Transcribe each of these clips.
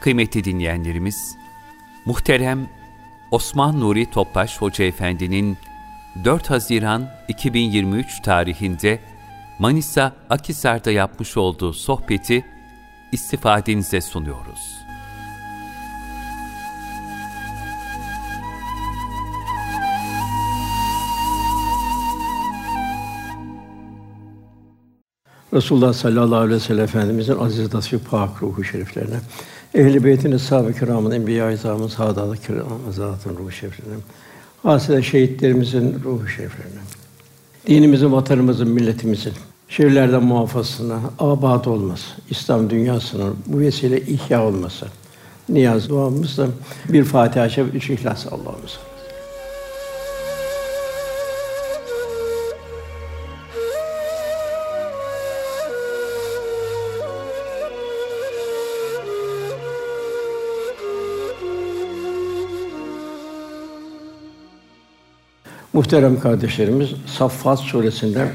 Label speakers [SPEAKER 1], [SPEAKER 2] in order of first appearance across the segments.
[SPEAKER 1] Kıymetli dinleyenlerimiz, muhterem Osman Nuri Topbaş Hoca Efendi'nin 4 Haziran 2023 tarihinde Manisa Akisar'da yapmış olduğu sohbeti istifadenize sunuyoruz.
[SPEAKER 2] Resulullah sallallahu aleyhi ve sellem Efendimizin aziz nasip pak ruhu şeriflerine, ehl-i beytin eshab-ı kiramın, enbiya-i izamın, saadat-ı kiramın, ruhu şeriflerine, hasreten şehitlerimizin ruhu şeriflerine, dinimizin, vatanımızın, milletimizin şehirlerden muhafazasına, abad olması, İslam dünyasının bu vesile ihya olması, niyaz duamızda bir Fatiha-i üç İhlas Allah'ımıza. Muhterem kardeşlerimiz, Saffat suresinde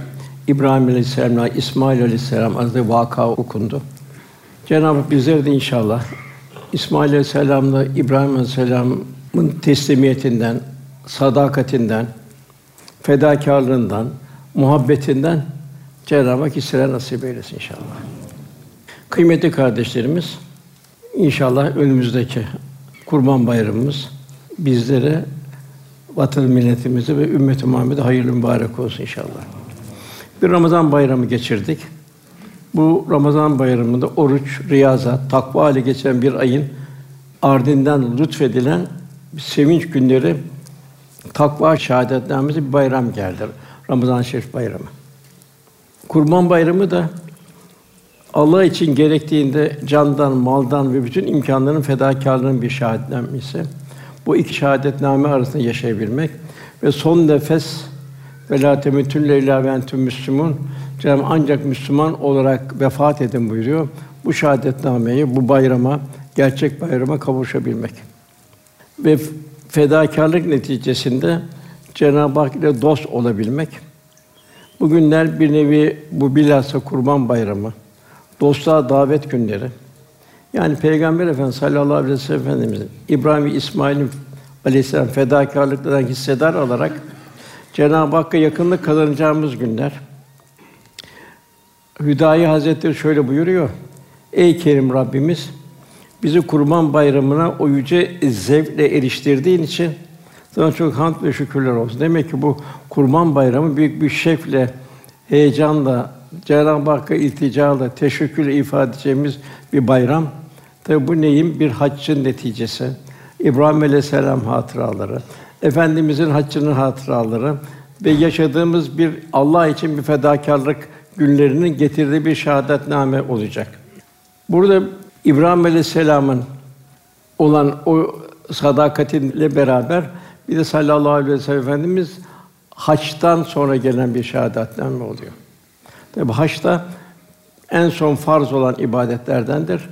[SPEAKER 2] İbrahim Aleyhisselam'la İsmail Aleyhisselam adlı vaka okundu. Cenab-ı Hak bizleri de inşallah İsmail Aleyhisselam'la İbrahim Aleyhisselam'ın teslimiyetinden, sadakatinden, fedakarlığından, muhabbetinden Cenab-ı Hak hisseler nasip eylesin inşallah. Kıymetli kardeşlerimiz, inşallah önümüzdeki Kurban Bayramımız bizlere vatan milletimize ve ümmet-i Muhammed'e hayırlı mübarek olsun inşallah. Bir Ramazan bayramı geçirdik. Bu Ramazan bayramında oruç, riyazat, takva hale geçen bir ayın ardından lütfedilen sevinç günleri takva şehadetnamesi bir bayram geldi. Ramazan Şerif bayramı. Kurban bayramı da Allah için gerektiğinde candan, maldan ve bütün imkanların fedakarlığının bir şahitnamesi. Bu iki şehadetname arasında yaşayabilmek ve son nefes ve la temetül leyla ve entüm müslümun Cenab-ı ancak Müslüman olarak vefat edin buyuruyor. Bu şehadetnameyi bu bayrama, gerçek bayrama kavuşabilmek. Ve fedakarlık neticesinde Cenab-ı Hak ile dost olabilmek. Bugünler bir nevi bu bilhassa Kurban Bayramı, dostluğa davet günleri. Yani Peygamber Efendimiz sallallahu aleyhi ve sellem Efendimizin İbrahim ve İsmail'in aleyhisselam fedakarlıklarından hissedar alarak Cenab-ı Hakk'a yakınlık kazanacağımız günler. Hüdayi Hazretleri şöyle buyuruyor. Ey Kerim Rabbimiz bizi Kurban Bayramı'na o yüce zevkle eriştirdiğin için sana çok hamd ve şükürler olsun. Demek ki bu Kurban Bayramı büyük bir şevkle, heyecanla, Cenab-ı Hakk'a ilticayla, teşekkürle ifade edeceğimiz bir bayram. Tabi bu neyin? Bir haccın neticesi. İbrahim Aleyhisselam hatıraları, Efendimizin haccının hatıraları ve yaşadığımız bir Allah için bir fedakarlık günlerinin getirdiği bir şehadetname olacak. Burada İbrahim Aleyhisselam'ın olan o sadakatinle beraber bir de sallallahu aleyhi ve sellem Efendimiz haçtan sonra gelen bir şehadetname oluyor. Tabi haç da en son farz olan ibadetlerdendir.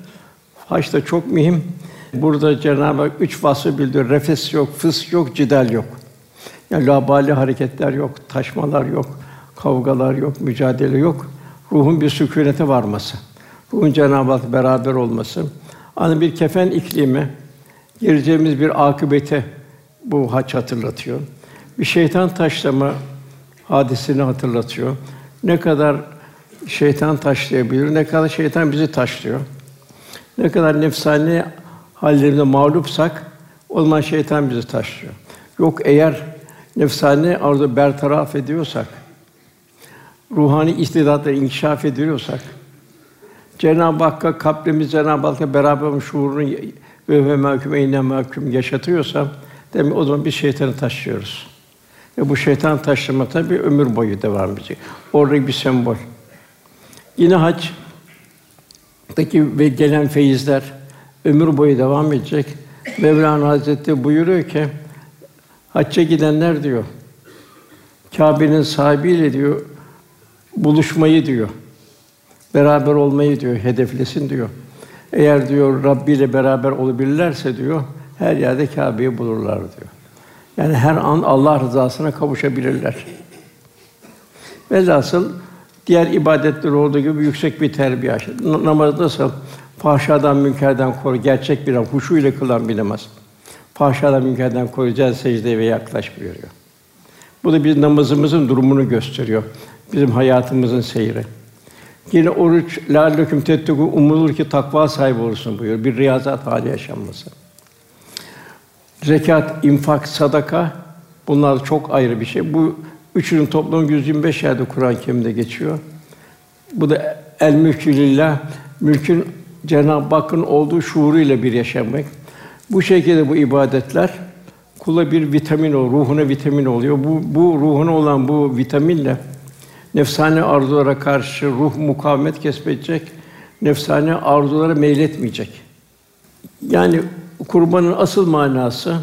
[SPEAKER 2] Haç da çok mühim. Burada Cenab-ı Hak üç vasfı bildiriyor. Refes yok, fıs yok, cidal yok. Yani labali hareketler yok, taşmalar yok, kavgalar yok, mücadele yok. Ruhun bir sükûnete varması, ruhun Cenab-ı Hak beraber olması, hani bir kefen iklimi, gireceğimiz bir akıbete bu haç hatırlatıyor. Bir şeytan taşlama hadisini hatırlatıyor. Ne kadar şeytan taşlayabilir, ne kadar şeytan bizi taşlıyor. Ne kadar nefsani hallerinde mağlupsak o zaman şeytan bizi taşlıyor. Yok eğer nefsani arzu bertaraf ediyorsak, ruhani istidatları inkişaf ediyorsak, Cenab-ı Hakk'a kalbimiz Cenab-ı Hakk'a beraber şuurunu ve ve mahkum eyne mahkum yaşatıyorsa demek o zaman bir şeytanı taşıyoruz. Ve bu şeytan taşlama tabii ömür boyu devam edecek. Orada bir sembol. Yine hac daki ve gelen feyizler ömür boyu devam edecek. Mevlana Hazretleri buyuruyor ki hacca gidenler diyor Kâbe'nin sahibiyle diyor buluşmayı diyor. Beraber olmayı diyor hedeflesin diyor. Eğer diyor Rabbi ile beraber olabilirlerse diyor her yerde Kâbe'yi bulurlar diyor. Yani her an Allah rızasına kavuşabilirler. Velhasıl diğer ibadetler olduğu gibi yüksek bir terbiye. Namaz nasıl Fahşadan, münkerden koru. Gerçek bir huşu ile kılan bir namaz. Fahşadan, münkerden koruyacağı secdeye ve yaklaş buyuruyor. Bu da bir namazımızın durumunu gösteriyor. Bizim hayatımızın seyri. Yine oruç lâlleküm tettekû umulur ki takva sahibi olursun buyuruyor. Bir riyazat hali yaşanması. Zekat, infak, sadaka bunlar çok ayrı bir şey. Bu üçünün toplamı 125 yerde Kur'an-ı Kerim'de geçiyor. Bu da el mülkü lillah, mülkün Cenab-ı Hakk'ın olduğu şuuruyla bir yaşamak. Bu şekilde bu ibadetler kula bir vitamin o, ruhuna vitamin oluyor. Bu bu ruhuna olan bu vitaminle nefsane arzulara karşı ruh mukavemet kesbedecek, nefsane arzulara meyletmeyecek. Yani kurbanın asıl manası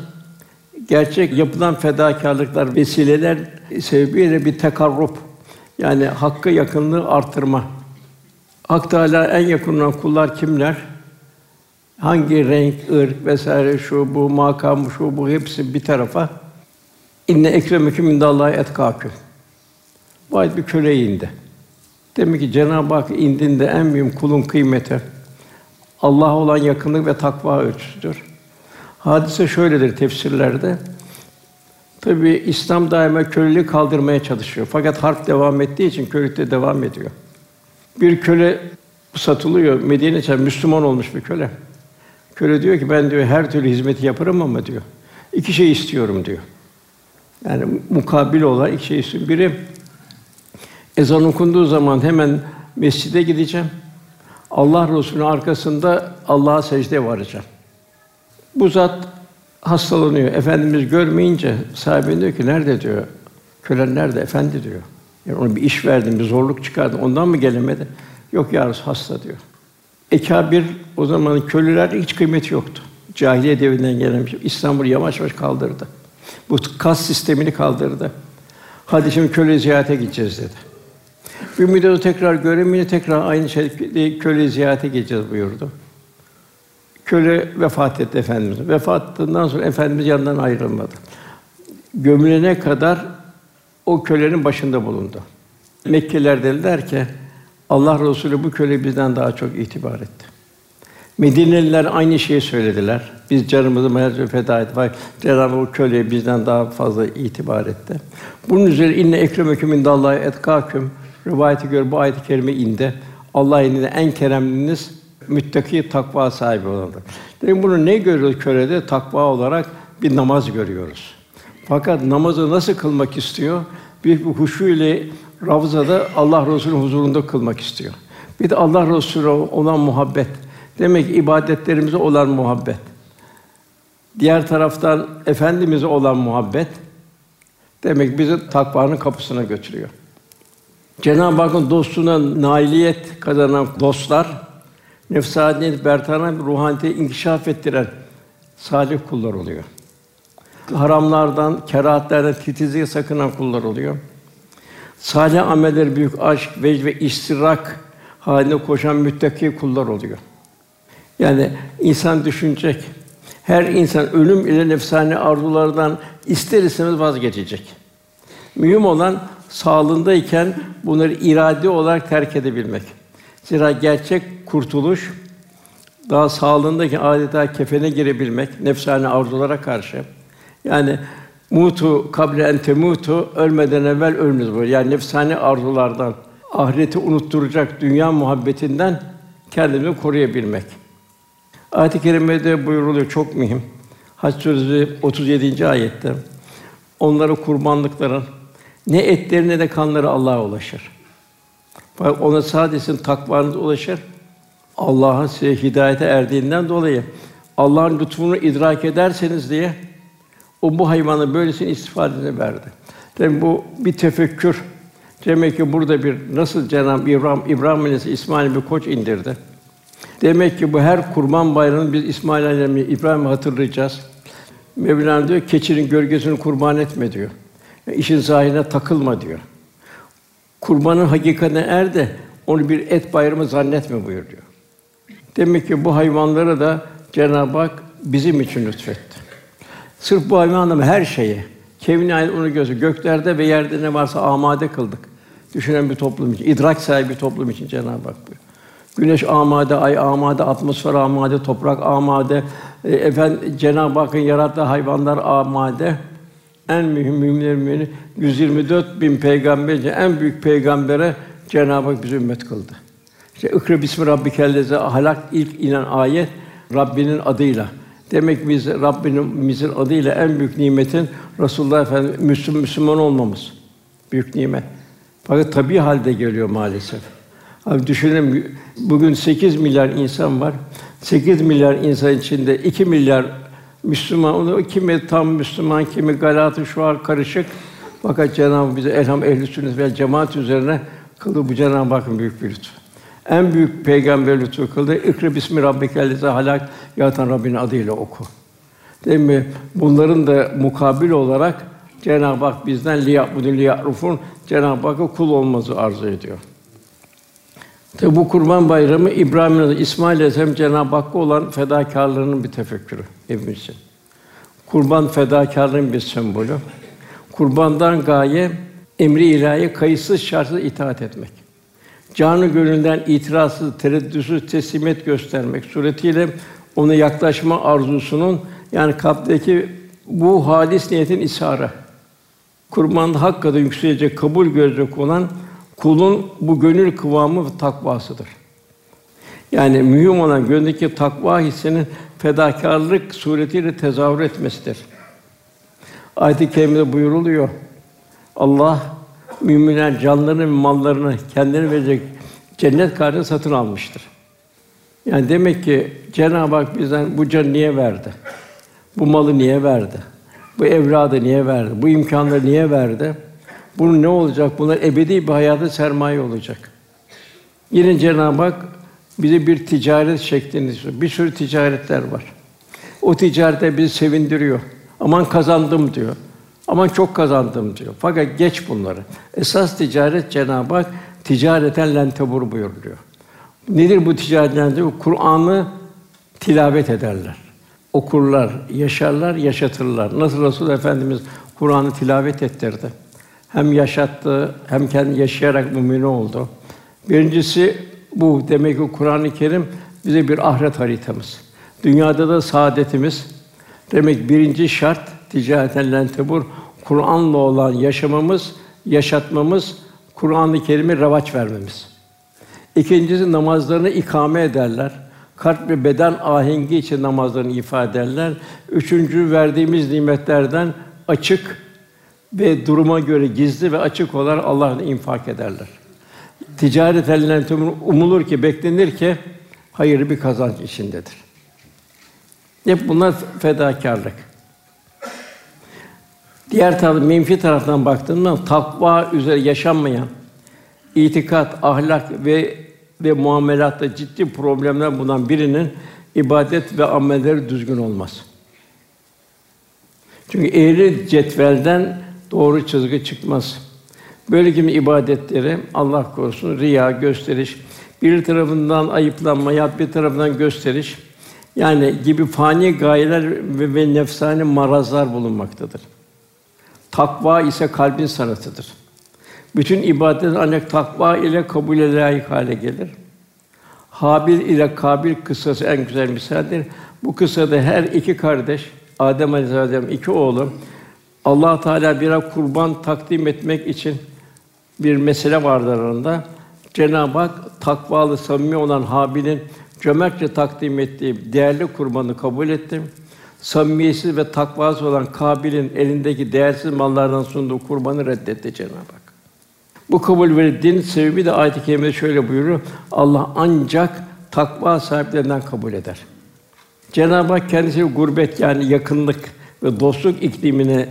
[SPEAKER 2] gerçek yapılan fedakarlıklar, vesileler sebebiyle bir tekarrup yani hakka yakınlığı artırma. Hak Teâlâ en yakın olan kullar kimler? Hangi renk, ırk vesaire şu bu makam şu bu hepsi bir tarafa. İnne ekremeküm indallahi etkâküm. Bu ayet bir köleye indi. Demek ki Cenab-ı Hak indinde en büyük kulun kıymeti Allah'a olan yakınlık ve takva ölçüsüdür. Hadise şöyledir tefsirlerde. Tabi İslam daima köleliği kaldırmaya çalışıyor. Fakat harp devam ettiği için kölelik de devam ediyor. Bir köle satılıyor. Medine çağ Müslüman olmuş bir köle. Köle diyor ki ben diyor her türlü hizmeti yaparım ama diyor. iki şey istiyorum diyor. Yani mukabil olan iki şey istiyorum. Biri ezan okunduğu zaman hemen mescide gideceğim. Allah Resulü'nün arkasında Allah'a secdeye varacağım. Bu zat hastalanıyor. Efendimiz görmeyince sahibi diyor ki nerede diyor. Kölen nerede efendi diyor. Yani ona bir iş verdim, bir zorluk çıkardım. Ondan mı gelemedi? Yok ya hasta diyor. Ekabir o zaman köleler hiç kıymeti yoktu. Cahiliye devrinden gelen şey. İstanbul yavaş yavaş kaldırdı. Bu kas sistemini kaldırdı. Hadi şimdi köle ziyarete gideceğiz dedi. Bir müddet tekrar göremeyince tekrar aynı şekilde köle ziyarete gideceğiz buyurdu. Köle vefat etti Efendimiz. Vefatından sonra Efendimiz yanından ayrılmadı. Gömülene kadar o kölenin başında bulundu. Mekkeliler dediler ki Allah Resulü bu köle bizden daha çok itibar etti. Medineliler aynı şeyi söylediler. Biz canımızı mecbur feda ettik. Cenab-ı Hak köleye bizden daha fazla itibar etti. Bunun üzerine inne ekremeküm indallahi etkâküm rivayete göre bu ayet-i kerime indi. Allah indinde en keremliniz müttaki takva sahibi olandır. Demek bunu ne görüyoruz kölede? Takva olarak bir namaz görüyoruz. Fakat namazı nasıl kılmak istiyor? Bir, huşu ile Ravzada Allah Resulü huzurunda kılmak istiyor. Bir de Allah Resulü olan muhabbet. Demek ki ibadetlerimize olan muhabbet. Diğer taraftan efendimize olan muhabbet demek bizi takvanın kapısına götürüyor. Cenab-ı Hakk'ın dostluğuna nailiyet kazanan dostlar, nefsaniyet bertaraf ruhaniyeti inkişaf ettiren salih kullar oluyor. Haramlardan, kerahatlerden titizliğe sakınan kullar oluyor. Salih ameller büyük aşk, vecd ve istirak haline koşan müttaki kullar oluyor. Yani insan düşünecek. Her insan ölüm ile nefsani arzulardan ister istemez vazgeçecek. Mühim olan sağlığındayken bunları irade olarak terk edebilmek. Zira gerçek kurtuluş daha sağlığındaki adeta kefene girebilmek nefsani arzulara karşı. Yani mutu kable en temutu ölmeden evvel ölünüz bu. Yani nefsani arzulardan, ahireti unutturacak dünya muhabbetinden kendimizi koruyabilmek. Ayet-i kerimede buyuruluyor çok mühim. Hac suresi 37. ayette onlara kurbanlıkların ne etleri ne de kanları Allah'a ulaşır. Fakat ona sadece takvanız ulaşır. Allah'ın size hidayete erdiğinden dolayı Allah'ın lütfunu idrak ederseniz diye o bu hayvanı böylesine istifadesine verdi. Demek bu bir tefekkür. Demek ki burada bir nasıl Cenab-ı İbrahim İbrahim Aleyhisselam İsmail bir koç indirdi. Demek ki bu her kurban bayramını biz İsmail Aleyhisselam'ı İbrahim'i hatırlayacağız. Mevlana diyor keçinin gölgesini kurban etme diyor. Yani işin zahirine takılma diyor. Kurbanın hakikatine er de onu bir et bayramı zannetme buyuruyor. Demek ki bu hayvanlara da Cenab-ı Hak bizim için lütfetti. Sırf bu hayvanla her şeyi, kevni ayet onu gözü göklerde ve yerde ne varsa amade kıldık. Düşünen bir toplum için, idrak sahibi bir toplum için Cenab-ı Hak buyuruyor. Güneş amade, ay amade, atmosfer amade, toprak amade, e, efendim Cenab-ı Hakk'ın yarattığı hayvanlar amade. En mühim müminlerin mümini 124 bin peygamberce en büyük peygambere Cenab-ı Hak bizi ümmet kıldı. İşte ikra bismi rabbikellezi ahlak ilk inen ayet Rabbinin adıyla. Demek biz Rabbimizin adıyla en büyük nimetin Resulullah Efendimiz Müslüman, Müslüman olmamız. Büyük nimet. Fakat tabii halde geliyor maalesef. Abi düşünelim bugün 8 milyar insan var. 8 milyar insan içinde 2 milyar Müslüman, onu kimi tam Müslüman, kimi galatı şu an karışık. Fakat Cenab-ı bize elham ehli sünnet ve cemaat üzerine kıldı bu Cenab-ı Hakk'ın büyük bir lütfu. En büyük peygamber lütfu kıldı. İkra bismi rabbikellezi halak yaratan Rabbinin adıyla oku. Değil mi? Bunların da mukabil olarak Cenab-ı Hak bizden liya'budun liya'rufun Cenab-ı Hakk'a kul olmamızı arzu ediyor. Tabi bu Kurban Bayramı İbrahim'in İsmail Aleyhisselam Cenab-ı Hakk'a olan fedakarlığının bir tefekkürü hepimiz için. Kurban fedakarlığın bir sembolü. Kurbandan gaye emri ilahi kayıtsız şartsız itaat etmek. Canı gönülden itirazsız, tereddütsüz teslimiyet göstermek suretiyle ona yaklaşma arzusunun yani kalpteki bu halis niyetin isharı. Kurbanda hakikaten yükselecek, kabul görecek olan kulun bu gönül kıvamı ve takvasıdır. Yani mühim olan gönlündeki takva hissinin fedakarlık suretiyle tezahür etmesidir. Ayet-i kerimede buyuruluyor. Allah müminler canlarını ve mallarını kendilerine verecek cennet karşılığında satın almıştır. Yani demek ki Cenab-ı Hak bizden bu canı niye verdi? Bu malı niye verdi? Bu evladı niye verdi? Bu imkanları niye verdi? Bunun ne olacak? Bunlar ebedi bir hayata sermaye olacak. Yine Cenab-ı Hak bize bir ticaret şeklinde istiyor. Bir sürü ticaretler var. O ticarete bizi sevindiriyor. Aman kazandım diyor. Aman çok kazandım diyor. Fakat geç bunları. Esas ticaret Cenab-ı Hak ticareten lentebur buyuruyor. Nedir bu ticaret lentebur? Kur'an'ı tilavet ederler. Okurlar, yaşarlar, yaşatırlar. Nasıl Resul Efendimiz Kur'an'ı tilavet ettirdi hem yaşattı hem kendi yaşayarak mümin oldu. Birincisi bu demek ki Kur'an-ı Kerim bize bir ahiret haritamız. Dünyada da saadetimiz. Demek birinci şart ticareten lentebur Kur'an'la olan yaşamamız, yaşatmamız, Kur'an-ı Kerim'e revaç vermemiz. İkincisi namazlarını ikame ederler. Kalp ve beden ahengi için namazlarını ifade ederler. Üçüncü verdiğimiz nimetlerden açık ve duruma göre gizli ve açık olarak Allah'ın infak ederler. Ticaret elinden umulur ki, beklenir ki hayırlı bir kazanç içindedir. Hep bunlar fedakarlık. Diğer taraftan menfi taraftan baktığımda takva üzere yaşanmayan itikat, ahlak ve ve muamelatta ciddi problemler bulunan birinin ibadet ve amelleri düzgün olmaz. Çünkü eğri cetvelden doğru çizgi çıkmaz. Böyle gibi ibadetleri Allah korusun riya, gösteriş, bir tarafından ayıplanma ya bir tarafından gösteriş yani gibi fani gayeler ve, ve nefsani marazlar bulunmaktadır. Takva ise kalbin sanatıdır. Bütün ibadet ancak takva ile kabule layık hale gelir. Habil ile Kabil kıssası en güzel misaldir. Bu kıssada her iki kardeş, Adem Aleyhisselam iki oğlu Allah Teala bir kurban takdim etmek için bir mesele vardı aralarında. Cenab-ı Hak takvalı, samimi olan Habil'in cömertçe takdim ettiği değerli kurbanı kabul etti. Samimiyetsiz ve takvası olan Kabil'in elindeki değersiz mallardan sunduğu kurbanı reddetti Cenab-ı Hak. Bu kabul verildiğinin sebebi de ayet-i kerimede şöyle buyuruyor. Allah ancak takva sahiplerinden kabul eder. Cenab-ı Hak kendisi gurbet yani yakınlık ve dostluk iklimine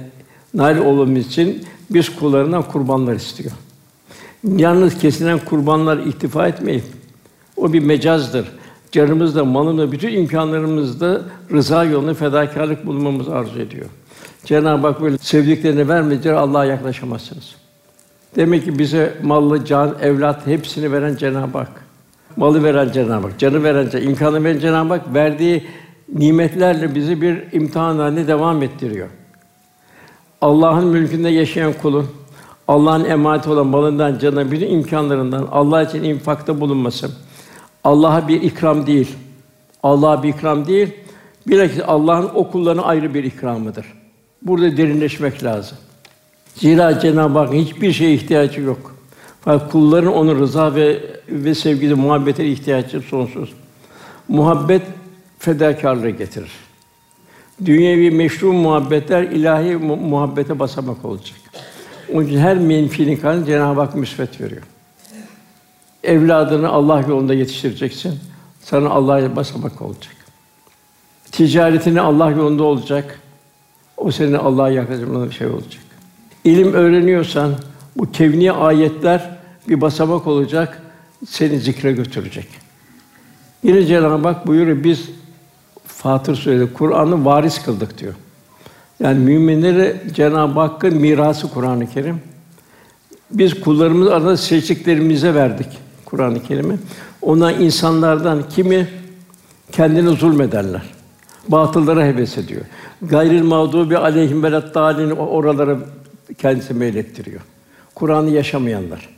[SPEAKER 2] nail olmamız için biz kullarından kurbanlar istiyor. Yalnız kesilen kurbanlar iktifa etmeyin. O bir mecazdır. Canımızda, malımızda, bütün imkanlarımızda rıza yolunda fedakarlık bulunmamızı arzu ediyor. Cenab-ı Hak böyle sevdiklerini vermeyince Allah'a yaklaşamazsınız. Demek ki bize mallı, can, evlat hepsini veren Cenab-ı Hak. Malı veren Cenab-ı Hak, canı veren, imkanı veren Cenab-ı Hak verdiği nimetlerle bizi bir imtihan haline devam ettiriyor. Allah'ın mülkünde yaşayan kulun Allah'ın emanet olan malından, canından, bütün imkanlarından Allah için infakta bulunması, Allah'a bir ikram değil. Allah'a bir ikram değil. Bilakis Allah'ın o kullarına ayrı bir ikramıdır. Burada derinleşmek lazım. Zira Cenab-ı Hakk'ın hiçbir şeye ihtiyacı yok. Fakat kulların onun rıza ve ve sevgide muhabbete ihtiyacı sonsuz. Muhabbet fedakarlığı getirir. Dünyevi meşru muhabbetler ilahi mu- muhabbete basamak olacak. Onun için her menfinin karşılığında Cenab-ı Hak müsbet veriyor. Evladını Allah yolunda yetiştireceksin. Sana Allah'a basamak olacak. Ticaretini Allah yolunda olacak. O senin Allah'a yaklaşımına şey olacak. İlim öğreniyorsan bu kevni ayetler bir basamak olacak, seni zikre götürecek. Yine Cenab-ı Hak buyuruyor biz Fatır Suresi Kur'an'ı varis kıldık diyor. Yani müminlere Cenab-ı Hakk'ın mirası Kur'an-ı Kerim. Biz kullarımız arasında seçtiklerimize verdik Kur'an-ı Kerim'i. Ona insanlardan kimi kendini zulmederler. Batıllara heves ediyor. Gayril mağdubi aleyhim veleddâlin oralara kendisi meylettiriyor. Kur'an'ı yaşamayanlar.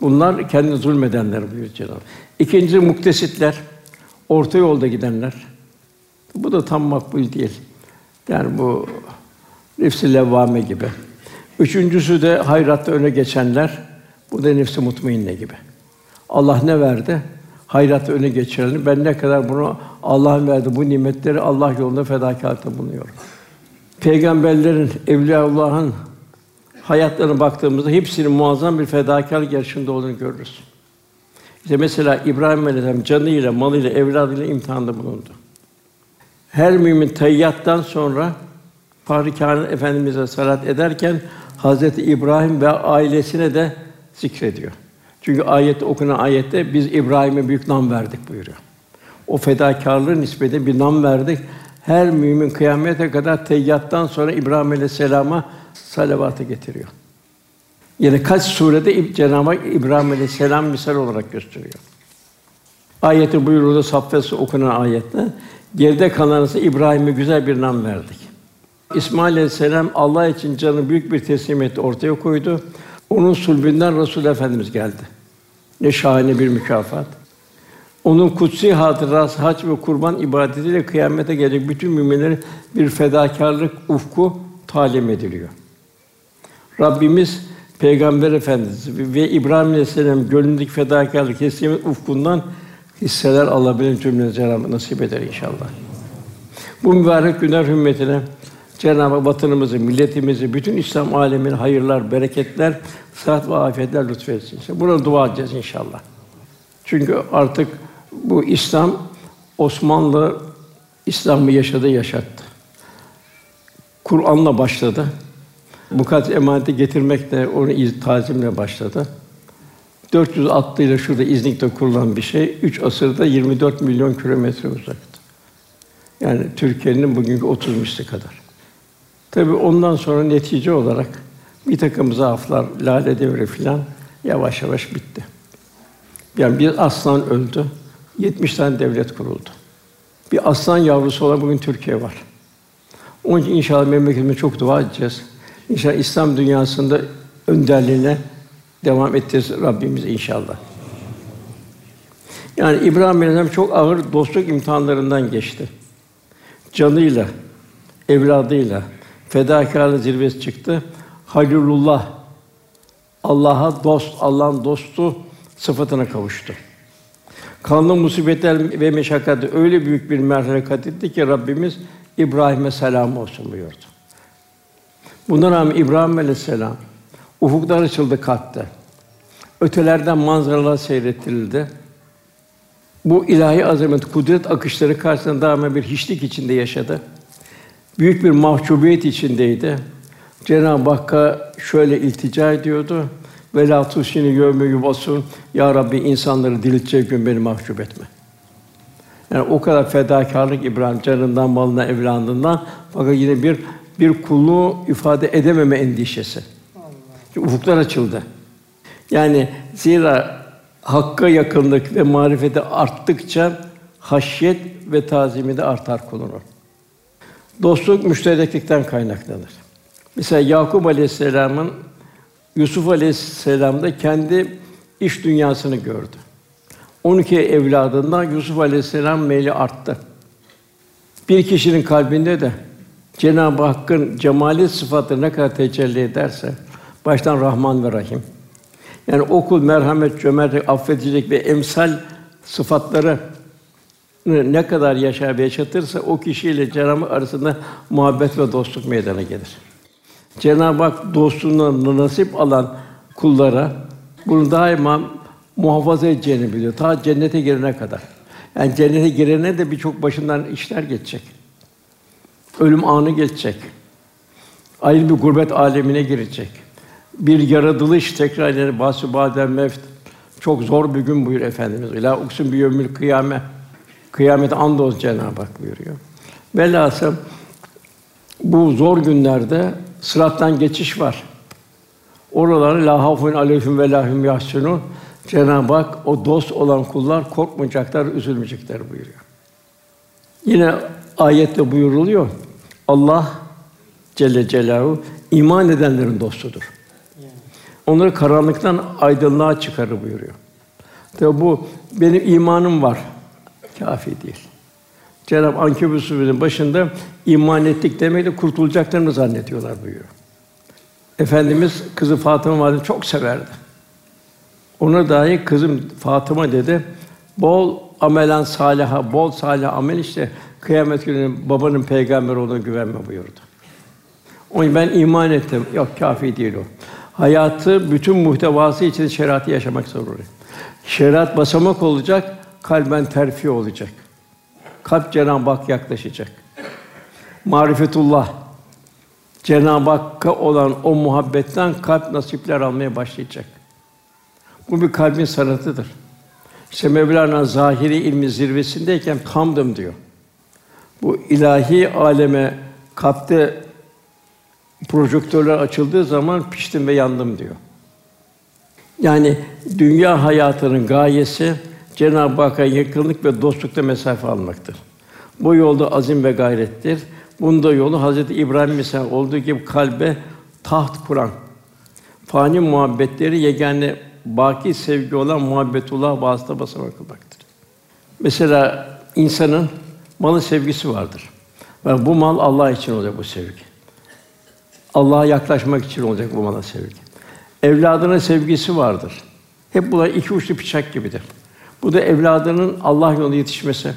[SPEAKER 2] Bunlar kendini zulmedenler buyuruyor Cenab-ı Hak. Muktesitler, orta yolda gidenler. Bu da tam makbul değil. Yani bu nefsi levvame gibi. Üçüncüsü de hayratta öne geçenler. Bu da nefsi mutmainne gibi. Allah ne verdi? Hayratta öne geçirelim. Ben ne kadar bunu Allah'ın verdi bu nimetleri Allah yolunda fedakarlıkta bulunuyorum. Peygamberlerin, evliyaullah'ın hayatlarına baktığımızda hepsinin muazzam bir fedakarlık yarışında olduğunu görürüz. İşte mesela İbrahim Aleyhisselam canıyla, malıyla, evladıyla imtihanda bulundu. Her mümin tayyattan sonra Fahri Efendimize salat ederken Hazreti İbrahim ve ailesine de zikrediyor. Çünkü ayette okunan ayette biz İbrahim'e büyük nam verdik buyuruyor. O fedakarlığı nispeti bir nam verdik. Her mümin kıyamete kadar teyyattan sonra İbrahim Aleyhisselam'a salavatı getiriyor. Yine kaç surede Cenab-ı Hak İbrahim Aleyhisselam misal olarak gösteriyor. Ayetin buyruğunda Saffet okunan ayette geride kalanısı İbrahim'e güzel bir nam verdik. İsmail Aleyhisselam Allah için canı büyük bir teslimiyeti ortaya koydu. Onun sulbünden Resul Efendimiz geldi. Ne şahane bir mükafat. Onun kutsi hatırası hac ve kurban ibadetiyle kıyamete gelecek bütün müminlerin bir fedakarlık ufku talim ediliyor. Rabbimiz Peygamber Efendimiz ve İbrahim Aleyhisselam gönlündeki fedakarlık teslimiyet ufkundan hisseler alabilen cümle Cenab-ı nasip eder inşallah. Bu mübarek günler hürmetine Cenab-ı Hak vatanımızı, milletimizi, bütün İslam alemine hayırlar, bereketler, sıhhat ve afiyetler lütfetsin. İşte buna dua edeceğiz inşallah. Çünkü artık bu İslam Osmanlı İslam'ı yaşadı, yaşattı. Kur'an'la başladı. Mukaddes emaneti getirmekle, onu iz tazimle başladı. 400 atlıyla şurada İznik'te kurulan bir şey, üç asırda 24 milyon kilometre uzaktı. Yani Türkiye'nin bugünkü 30 misli kadar. Tabii ondan sonra netice olarak bir takım zaaflar, lale devri filan yavaş yavaş bitti. Yani bir aslan öldü, 70 tane devlet kuruldu. Bir aslan yavrusu olan bugün Türkiye var. Onun için inşallah memleketime çok dua edeceğiz. İnşallah İslam dünyasında önderliğine devam edeceğiz Rabbimiz inşallah. Yani İbrahim Aleyhisselam çok ağır dostluk imtihanlarından geçti. Canıyla, evladıyla fedakarlık zirvesi çıktı. Halilullah Allah'a dost, Allah'ın dostu sıfatına kavuştu. Kanlı musibetler ve meşakkatı öyle büyük bir merhale kat etti ki Rabbimiz İbrahim'e selam olsun buyurdu. Buna rağmen İbrahim Aleyhisselam ufuklar açıldı kalktı. Ötelerden manzaralar seyrettirildi. Bu ilahi azamet, kudret akışları karşısında daima bir hiçlik içinde yaşadı. Büyük bir mahcubiyet içindeydi. Cenab-ı Hakk'a şöyle iltica ediyordu. Ve la tusini yevme yubasun. Ya Rabbi insanları diriltecek gün beni mahcup etme. Yani o kadar fedakarlık İbrahim canından, malından, evladından fakat yine bir bir kulluğu ifade edememe endişesi. Allah. Ufuklar açıldı. Yani zira hakka yakınlık ve marifete arttıkça haşyet ve tazimi de artar kulunun. Dostluk müştereklikten kaynaklanır. Mesela Yakup Aleyhisselam'ın Yusuf Aleyhisselam'da kendi iş dünyasını gördü. 12 evladından Yusuf Aleyhisselam meyli arttı. Bir kişinin kalbinde de Cenab-ı Hakk'ın cemali sıfatı ne kadar tecelli ederse baştan Rahman ve Rahim. Yani okul merhamet, cömertlik, affedicilik ve emsal sıfatları ne kadar yaşar ve yaşatırsa o kişiyle Cenab-ı Hak arasında muhabbet ve dostluk meydana gelir. Cenab-ı Hak dostluğuna nasip alan kullara bunu daima muhafaza edeceğini biliyor. Ta cennete girene kadar. Yani cennete girene de birçok başından işler geçecek. Ölüm anı geçecek. Ayrı bir gurbet alemine girecek. Bir yaratılış tekrar yani bahsü badem mevt. Çok zor bir gün buyur Efendimiz. İlâ uksun bir yevmil kıyame. Kıyamet andolsun Cenab-ı Hak buyuruyor. Velhasıl bu zor günlerde sırattan geçiş var. Oraları la hafun aleyhim ve lahum yahsunun. Cenab-ı Hak o dost olan kullar korkmayacaklar, üzülmeyecekler buyuruyor. Yine ayette buyuruluyor. Allah Celle Celaluhu iman edenlerin dostudur. Onları karanlıktan aydınlığa çıkarır buyuruyor. Tabi bu benim imanım var. Kafi değil. Cenab-ı Ankebut Suresi'nin başında iman ettik demekle kurtulacaklarını zannediyorlar buyuruyor. Efendimiz kızı Fatıma Valide çok severdi. Ona dahi kızım Fatıma dedi. Bol amelen saliha, bol salih amel işte kıyamet günü babanın peygamber olduğuna güvenme buyurdu. Onun ben iman ettim. Yok kafi değil o. Hayatı bütün muhtevası için şeriatı yaşamak zorunda. Şeriat basamak olacak, kalben terfi olacak. Kalp Cenab-ı Hak yaklaşacak. Marifetullah Cenab-ı Hakk'a olan o muhabbetten kalp nasipler almaya başlayacak. Bu bir kalbin sanatıdır. İşte Mevlana zahiri ilmi zirvesindeyken kamdım diyor. Bu ilahi aleme kalpte projektörler açıldığı zaman piştim ve yandım diyor. Yani dünya hayatının gayesi Cenab-ı Hakk'a yakınlık ve dostlukta mesafe almaktır. Bu yolda azim ve gayrettir. Bunda yolu Hazreti İbrahim misal olduğu gibi kalbe taht kuran, fani muhabbetleri yegane baki sevgi olan muhabbetullah vasıta basamak kılmaktır. Mesela insanın malı sevgisi vardır. Ve bu mal Allah için olacak bu sevgi. Allah'a yaklaşmak için olacak bu mala sevgi. Evladına sevgisi vardır. Hep bunlar iki uçlu bıçak gibidir. Bu da evladının Allah yolunda yetişmesi,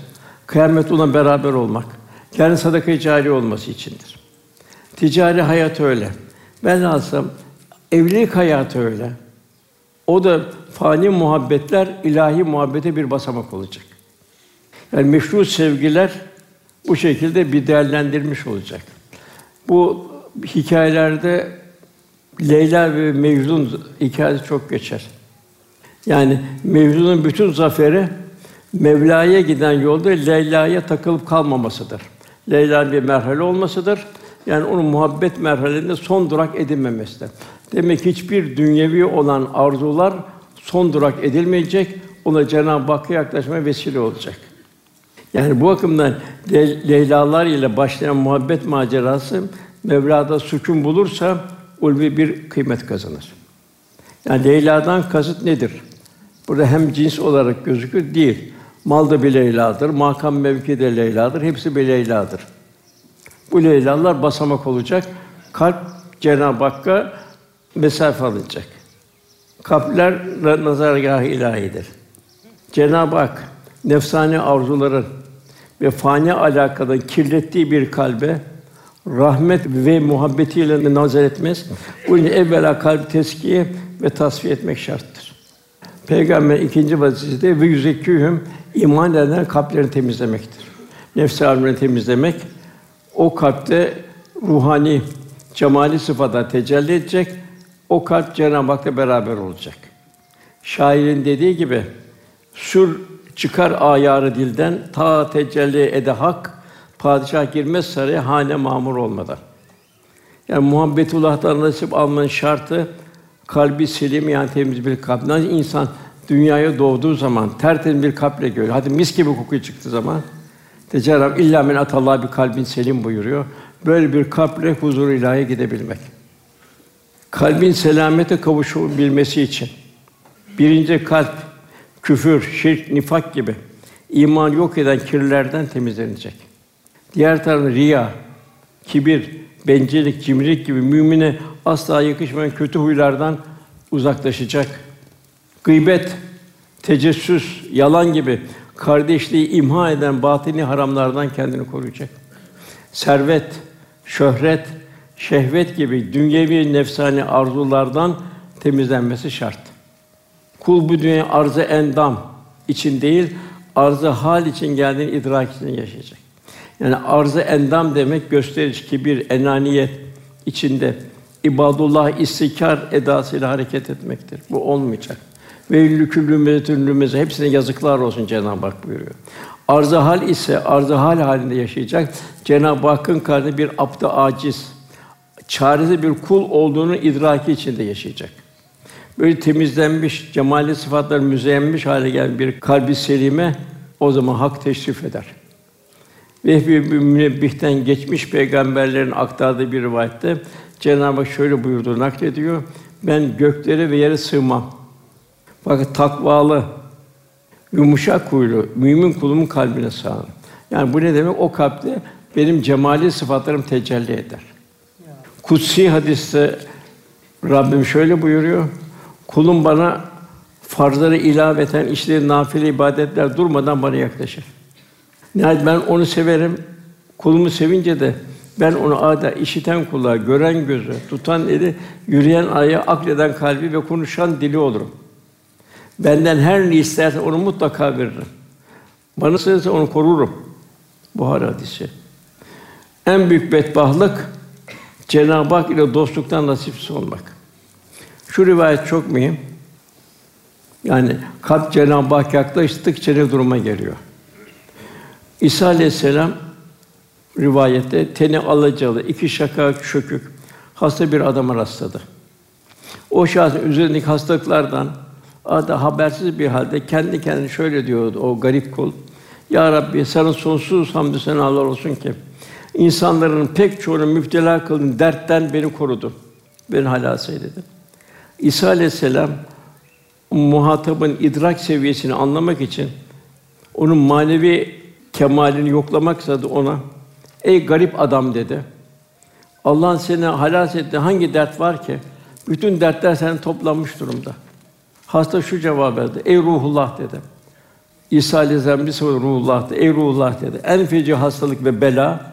[SPEAKER 2] kıyamet ona beraber olmak, kendi sadaka-i cari olması içindir. Ticari hayat öyle. Ben alsam evlilik hayatı öyle. O da fani muhabbetler ilahi muhabbete bir basamak olacak. Yani meşru sevgiler bu şekilde bir değerlendirmiş olacak. Bu hikayelerde Leyla ve Mecnun hikayesi çok geçer. Yani Mecnun'un bütün zaferi Mevla'ya giden yolda Leyla'ya takılıp kalmamasıdır. Leyla bir merhale olmasıdır. Yani onun muhabbet merhalesinde son durak edinmemesidir. Demek ki hiçbir dünyevi olan arzular son durak edilmeyecek. Ona Cenab-ı Hakk'a yaklaşmaya vesile olacak. Yani bu bakımdan Leylalar ile başlayan muhabbet macerası Mevla'da sükun bulursa ulvi bir kıymet kazanır. Yani Leyla'dan kasıt nedir? Burada hem cins olarak gözükür değil. Mal da bir Leyla'dır, makam mevki de Leyla'dır, hepsi bir Leyla'dır. Bu Leylalar basamak olacak. Kalp Cenab-ı Hakk'a mesafe alınacak. Kalpler nazargâh ilahidir. Cenab-ı Hak nefsani arzuların ve fani alakadan kirlettiği bir kalbe rahmet ve muhabbetiyle nazar etmez. Bu yüzden evvela kalbi teskiye ve tasfiye etmek şarttır. Peygamber ikinci vazifesi ve yüzekûhüm iman eden kalplerini temizlemektir. Nefs alemini temizlemek o kalpte ruhani cemali sıfata tecelli edecek. O kalp Cenab-ı Hak'la beraber olacak. Şairin dediği gibi sür çıkar ayarı dilden ta tecelli ede hak padişah girmez saraya hane mamur olmadan. Yani muhabbetullah'tan nasip almanın şartı kalbi selim yani temiz bir kalp. Nasıl insan dünyaya doğduğu zaman tertemiz bir kalple görüyor. Hadi mis gibi kokuyu çıktığı zaman Cenab-ı illa men atallah bir kalbin selim buyuruyor. Böyle bir kalple huzur ilahi gidebilmek. Kalbin selamete kavuşabilmesi için birinci kalp küfür, şirk, nifak gibi iman yok eden kirlerden temizlenecek. Diğer taraftan riya, kibir, bencillik, cimrilik gibi mümine asla yakışmayan kötü huylardan uzaklaşacak. Gıybet, tecessüs, yalan gibi kardeşliği imha eden batini haramlardan kendini koruyacak. Servet, şöhret, şehvet gibi dünyevi nefsani arzulardan temizlenmesi şart. Kul bu dünya arzı endam için değil, arzı hal için geldiğini idrak için yaşayacak. Yani arzı endam demek gösteriş, kibir, enaniyet içinde ibadullah istikar edasıyla hareket etmektir. Bu olmayacak. Ve küllü hepsine yazıklar olsun Cenab-ı Hak buyuruyor. Arzı hal ise arzı hal halinde yaşayacak. Cenab-ı Hakk'ın karşısında bir abd aciz, çaresiz bir kul olduğunu idraki içinde yaşayacak. Böyle temizlenmiş, cemali sıfatlar müzeyyenmiş hale gelen bir kalbi selime o zaman hak teşrif eder. Vehbi Münebbih'ten geçmiş peygamberlerin aktardığı bir rivayette Cenab-ı Hak şöyle buyurdu, naklediyor. Ben göklere ve yere sığmam. Fakat takvalı, yumuşak huylu, mümin kulumun kalbine sığarım. Yani bu ne demek? O kalpte benim cemali sıfatlarım tecelli eder. Kutsi hadiste Rabbim şöyle buyuruyor. Kulum bana farzları ilaveten işleri nafile ibadetler durmadan bana yaklaşır. Nihayet ben onu severim. Kulumu sevince de ben onu ada işiten kulağı, gören gözü, tutan eli, yürüyen ayağı, akleden kalbi ve konuşan dili olurum. Benden her ne isterse onu mutlaka veririm. Bana sığınırsa onu korurum. Buhari hadisi. En büyük bedbahtlık Cenab-ı Hak ile dostluktan nasipsiz olmak. Şu rivayet çok mühim. Yani kalp Cenab-ı Hak yaklaştıkça ne duruma geliyor? İsa aleyhisselam rivayette teni alacalı, iki şaka çökük, hasta bir adama rastladı. O şahsın üzerindeki hastalıklardan ada habersiz bir halde kendi kendine şöyle diyordu o garip kul. Ya Rabbi sana sonsuz hamdü senalar olsun ki insanların pek çoğunu müptela kıldın dertten beni korudu. Beni halas eyledin. İsa aleyhisselam muhatabın idrak seviyesini anlamak için onun manevi kemalini yoklamak istedi ona. Ey garip adam dedi. Allah'ın seni halas etti. Hangi dert var ki? Bütün dertler senin toplanmış durumda. Hasta şu cevap verdi. Ey ruhullah dedi. İsa Aleyhisselam bir soru ruhullah dedi. Ey ruhullah dedi. En feci hastalık ve bela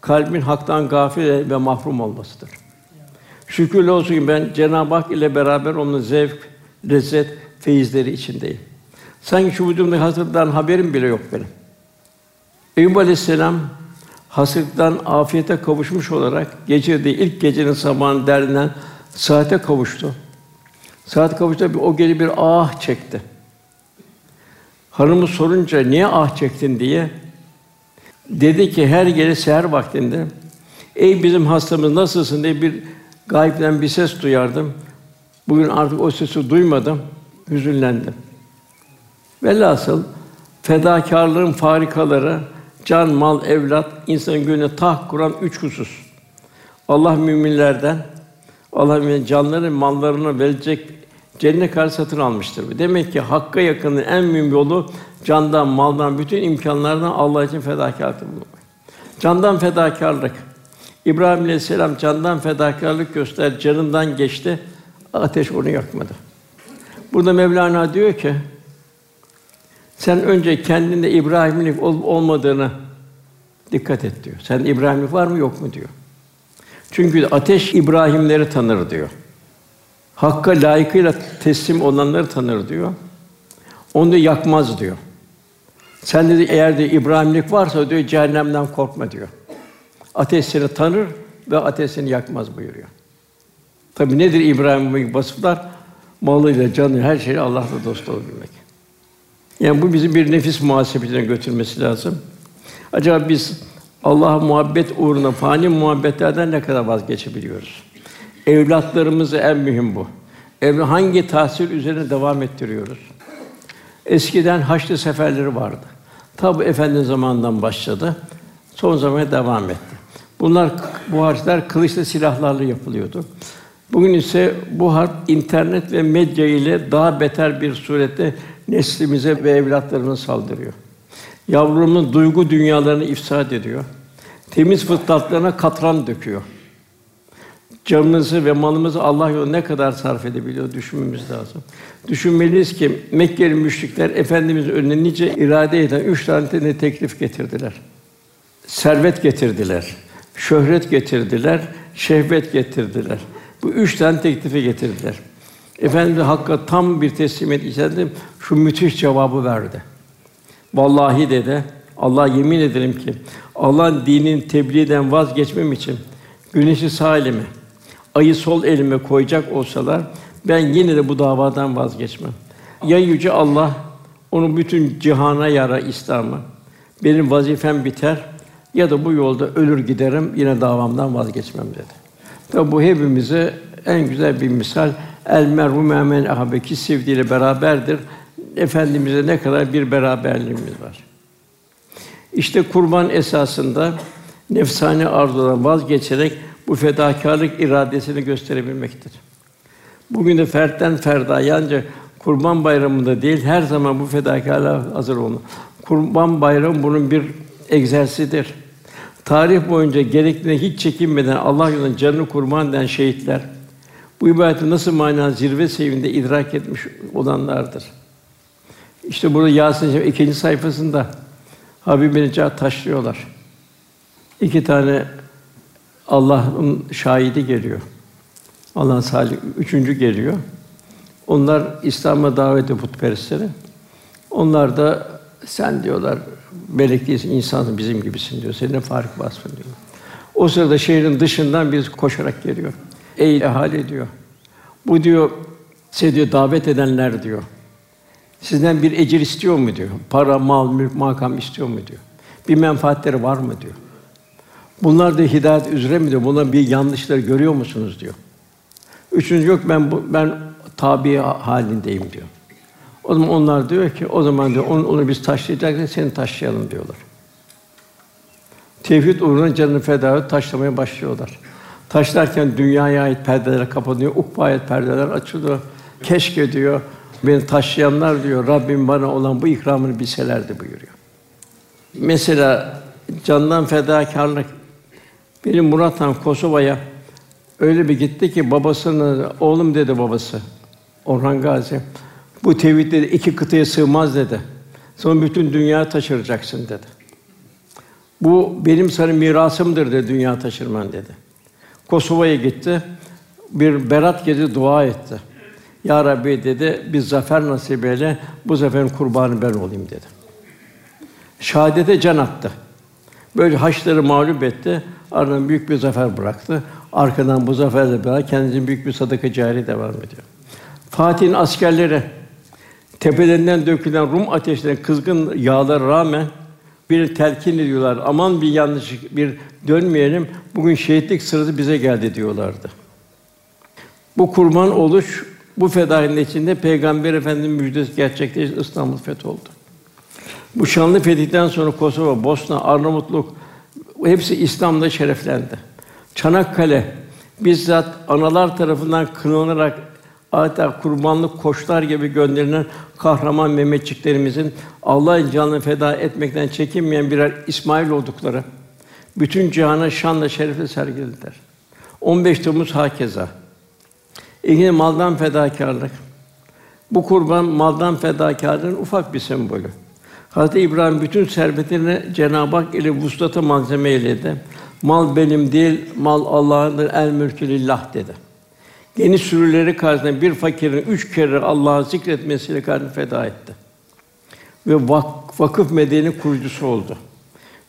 [SPEAKER 2] kalbin haktan gafil ve mahrum olmasıdır. Şükürler olsun ki ben Cenab-ı Hak ile beraber onun zevk, lezzet, feyizleri içindeyim. Sanki şu vücudumdaki hastalıktan haberim bile yok benim. Eyüp Aleyhisselam hastalıktan afiyete kavuşmuş olarak geçirdiği ilk gecenin sabahın derdinden saate kavuştu. Saat kavuştu, o gece bir ah çekti. Hanımı sorunca niye ah çektin diye dedi ki her gece seher vaktinde ey bizim hastamız nasılsın diye bir gayipten bir ses duyardım. Bugün artık o sesi duymadım, hüzünlendim. Velhasıl fedakarlığın farikaları can, mal, evlat insanın gönlüne taht kuran üç husus. Allah müminlerden Allah mümin canları, mallarını verecek cennet karşı satın almıştır. Demek ki hakka yakının en mühim yolu candan, maldan, bütün imkanlardan Allah için fedakarlık bulunmak. Candan fedakarlık. İbrahim Aleyhisselam candan fedakarlık göster, canından geçti. Ateş onu yakmadı. Burada Mevlana diyor ki sen önce kendinde İbrahimlik olup olmadığını dikkat et diyor. Sen İbrahimlik var mı yok mu diyor. Çünkü ateş İbrahimleri tanır diyor. Hakka layıkıyla teslim olanları tanır diyor. Onu da yakmaz diyor. Sen dedi eğer de İbrahimlik varsa diyor cehennemden korkma diyor. Ateş seni tanır ve ateş seni yakmaz buyuruyor. Tabi nedir İbrahim'in vasıflar? Malıyla, canı, her şeyle Allah'la dost olabilmek. Yani bu bizim bir nefis muhasebesine götürmesi lazım. Acaba biz Allah'a muhabbet uğruna fani muhabbetlerden ne kadar vazgeçebiliyoruz? Evlatlarımızı en mühim bu. Ev hangi tahsil üzerine devam ettiriyoruz? Eskiden haçlı seferleri vardı. Tabi efendi zamanından başladı. Son zamana devam etti. Bunlar bu harçlar kılıçlı silahlarla yapılıyordu. Bugün ise bu harp internet ve medya ile daha beter bir surette neslimize ve evlatlarına saldırıyor. Yavrumun duygu dünyalarını ifsad ediyor. Temiz fıtratlarına katran döküyor. Canımızı ve malımızı Allah yolunda ne kadar sarf edebiliyor düşünmemiz lazım. Düşünmeliyiz ki Mekkeli müşrikler efendimizin önüne nice irade eden üç tane teklif getirdiler. Servet getirdiler, şöhret getirdiler, şehvet getirdiler. Bu üç tane teklifi getirdiler. Efendimiz Hakk'a tam bir teslimiyet içinde şu müthiş cevabı verdi. Vallahi dedi, Allah yemin ederim ki Allah'ın dininin tebliğden vazgeçmem için güneşi sağ elime, ayı sol elime koyacak olsalar ben yine de bu davadan vazgeçmem. Ya yüce Allah onu bütün cihana yara İslam'ı. Benim vazifem biter ya da bu yolda ölür giderim yine davamdan vazgeçmem dedi. Tabi bu hepimize en güzel bir misal. El merhu memen ahabeki sevdiğiyle beraberdir. Efendimiz'e ne kadar bir beraberliğimiz var. İşte kurban esasında nefsani arzudan vazgeçerek bu fedakarlık iradesini gösterebilmektir. Bugün de fertten ferda yalnızca Kurban Bayramı'nda değil, her zaman bu fedakarlığa hazır olun. Kurban Bayramı bunun bir egzersidir. Tarih boyunca gerektiğine hiç çekinmeden Allah yolunda canını kurban eden şehitler bu ibadeti nasıl mana zirve seviyinde idrak etmiş olanlardır. İşte burada Yasin ikinci sayfasında Habib bin taşlıyorlar. İki tane Allah'ın şahidi geliyor. Allah'ın salih üçüncü geliyor. Onlar İslam'a daveti putperestleri. Onlar da sen diyorlar melek değilsin, insansın bizim gibisin diyor. Senin fark vasfın diyor. O sırada şehrin dışından bir koşarak geliyor. Ey ahali diyor. Bu diyor size diyor davet edenler diyor. Sizden bir ecir istiyor mu diyor. Para, mal, mülk, makam istiyor mu diyor. Bir menfaatleri var mı diyor. Bunlar da hidayet üzere mi diyor. Bunların bir yanlışları görüyor musunuz diyor. Üçüncü yok ben bu, ben tabi halindeyim diyor. O zaman onlar diyor ki o zaman diyor onu, onu biz taşlayacaksak seni taşıyalım diyorlar. Tevhid uğruna canını feda edip taşlamaya başlıyorlar. Taşlarken dünyaya ait perdeler kapanıyor, ukba ait perdeler açılıyor. Keşke diyor beni taşıyanlar diyor Rabbim bana olan bu ikramını bilselerdi buyuruyor. Mesela candan fedakarlık benim Murat Han Kosova'ya öyle bir gitti ki babasını oğlum dedi babası Orhan Gazi bu tevhid dedi iki kıtaya sığmaz dedi. Sonra bütün dünya taşıracaksın dedi. Bu benim sana mirasımdır dedi dünya taşırman dedi. Kosova'ya gitti. Bir berat gezi dua etti. Ya Rabbi dedi, bir zafer nasip eyle, bu zaferin kurbanı ben olayım dedi. Şahadete can attı. Böyle haçları mağlup etti. Ardından büyük bir zafer bıraktı. Arkadan bu zaferle beraber kendisinin büyük bir sadaka cari devam ediyor. Fatih'in askerleri tepelerinden dökülen Rum ateşlerine kızgın yağlar rağmen bir telkin ediyorlar. Aman bir yanlış bir dönmeyelim. Bugün şehitlik sırası bize geldi diyorlardı. Bu kurban oluş bu fedainin içinde Peygamber Efendimiz müjdesi gerçekleşti. İstanbul fetholdu. Bu şanlı fetihten sonra Kosova, Bosna, Arnavutluk hepsi İslam'da şereflendi. Çanakkale bizzat analar tarafından kınanarak adeta kurbanlık koçlar gibi gönderilen kahraman Mehmetçiklerimizin Allah'ın canını feda etmekten çekinmeyen birer İsmail oldukları bütün cihana şanla şerefle sergilediler. 15 Temmuz hakeza. Yine maldan fedakarlık. Bu kurban maldan fedakarlığın ufak bir sembolü. Hazreti İbrahim bütün servetini Cenab-ı Hak ile vuslata malzeme eyledi. Mal benim değil, mal Allah'ındır. El mülkü lillah dedi. Geniş sürüleri karşısında bir fakirin üç kere Allah'ı zikretmesiyle kendini feda etti. Ve vak- vakıf medeni kurucusu oldu.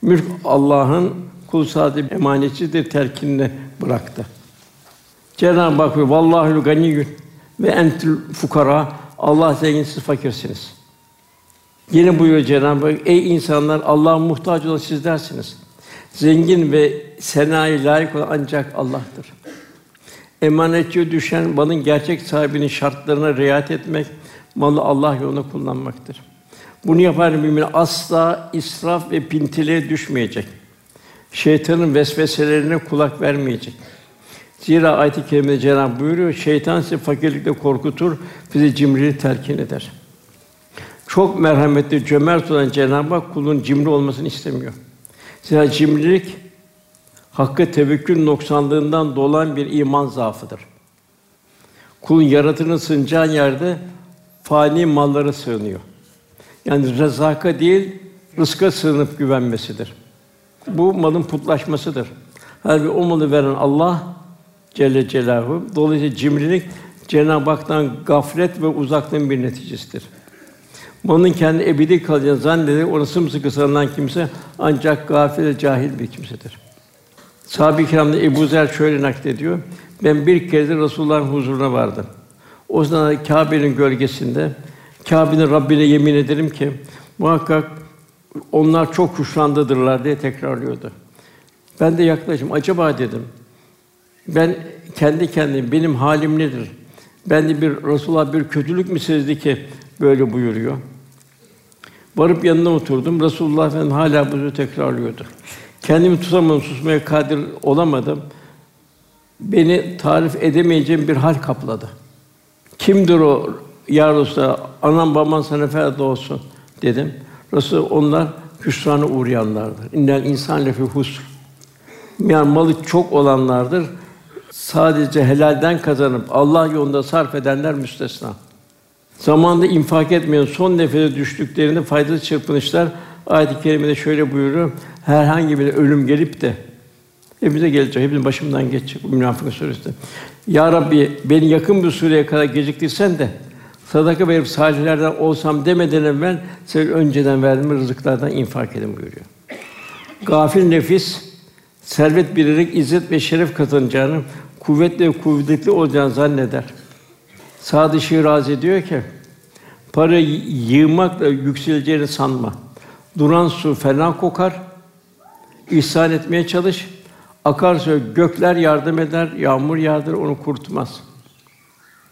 [SPEAKER 2] Mülk Allah'ın kul sadece emanetçidir terkinini bıraktı. Cenab-ı Hak ve vallahi ganiyyun ve entul fukara Allah zengin siz fakirsiniz. Yine buyuruyor Cenab-ı Hak ey insanlar Allah'a muhtaç olan sizlersiniz. Zengin ve senaya layık olan ancak Allah'tır. Emanetçiye düşen malın gerçek sahibinin şartlarına riayet etmek, malı Allah yolunda kullanmaktır. Bunu yapan mümin asla israf ve pintiliğe düşmeyecek. Şeytanın vesveselerine kulak vermeyecek. Zira ayet-i kerimede Cenab-ı buyuruyor, şeytan sizi fakirlikle korkutur, bizi cimriliği telkin eder. Çok merhametli, cömert olan Cenab-ı Hak kulun cimri olmasını istemiyor. Zira cimrilik hakkı tevekkül noksanlığından dolan bir iman zaafıdır. Kulun yaratının sığınacağı yerde fani mallara sığınıyor. Yani rezaka değil, rızka sığınıp güvenmesidir. Bu malın putlaşmasıdır. Halbuki o malı veren Allah Celle Celaluhu. Dolayısıyla cimrilik Cenab-ı Hak'tan gaflet ve uzaklığın bir neticesidir. Malın kendi ebedi kalacağını zannederek ona sımsıkı sarılan kimse ancak gafil cahil bir kimsedir. Sahabe-i Kiram'da Ebu Zer şöyle naklediyor. Ben bir kere de Resulullah'ın huzuruna vardım. O zaman Kâbe'nin gölgesinde Kâbe'nin Rabbine yemin ederim ki muhakkak onlar çok huşlandadırlar diye tekrarlıyordu. Ben de yaklaşım. Acaba dedim. Ben kendi kendime benim halim nedir? Ben de bir Resulullah bir kötülük mü sezdi ki böyle buyuruyor. Varıp yanına oturdum. Resulullah Efendimiz hala bunu tekrarlıyordu. Kendimi tutamadım, susmaya kadir olamadım. Beni tarif edemeyeceğim bir hal kapladı. Kimdir o ya? Anam baban sana feda olsun dedim. Resul onlar hüsrana uğrayanlardır. İnnel insan lefi husr. Yani malı çok olanlardır. Sadece helalden kazanıp Allah yolunda sarf edenler müstesna. Zamanında infak etmeyen son nefese düştüklerinde faydalı çırpınışlar ayet-i kerimede şöyle buyuruyor. Herhangi bir ölüm gelip de hepimize gelecek, hepimizin başımdan geçecek bu Münafıkun suresinde. Ya Rabbi beni yakın bir süreye kadar geciktirsen de sadaka verip salihlerden olsam demeden evvel sen önceden verdiğim rızıklardan infak edin buyuruyor. Gafil nefis servet birerek izzet ve şeref kazanacağını, kuvvetli ve kuvvetli olacağını zanneder. Sadı Şirazi diyor ki, para yığmakla yükseleceğini sanma. Duran su fena kokar. İhsan etmeye çalış. Akarsu gökler yardım eder, yağmur yağdır, onu kurtmaz.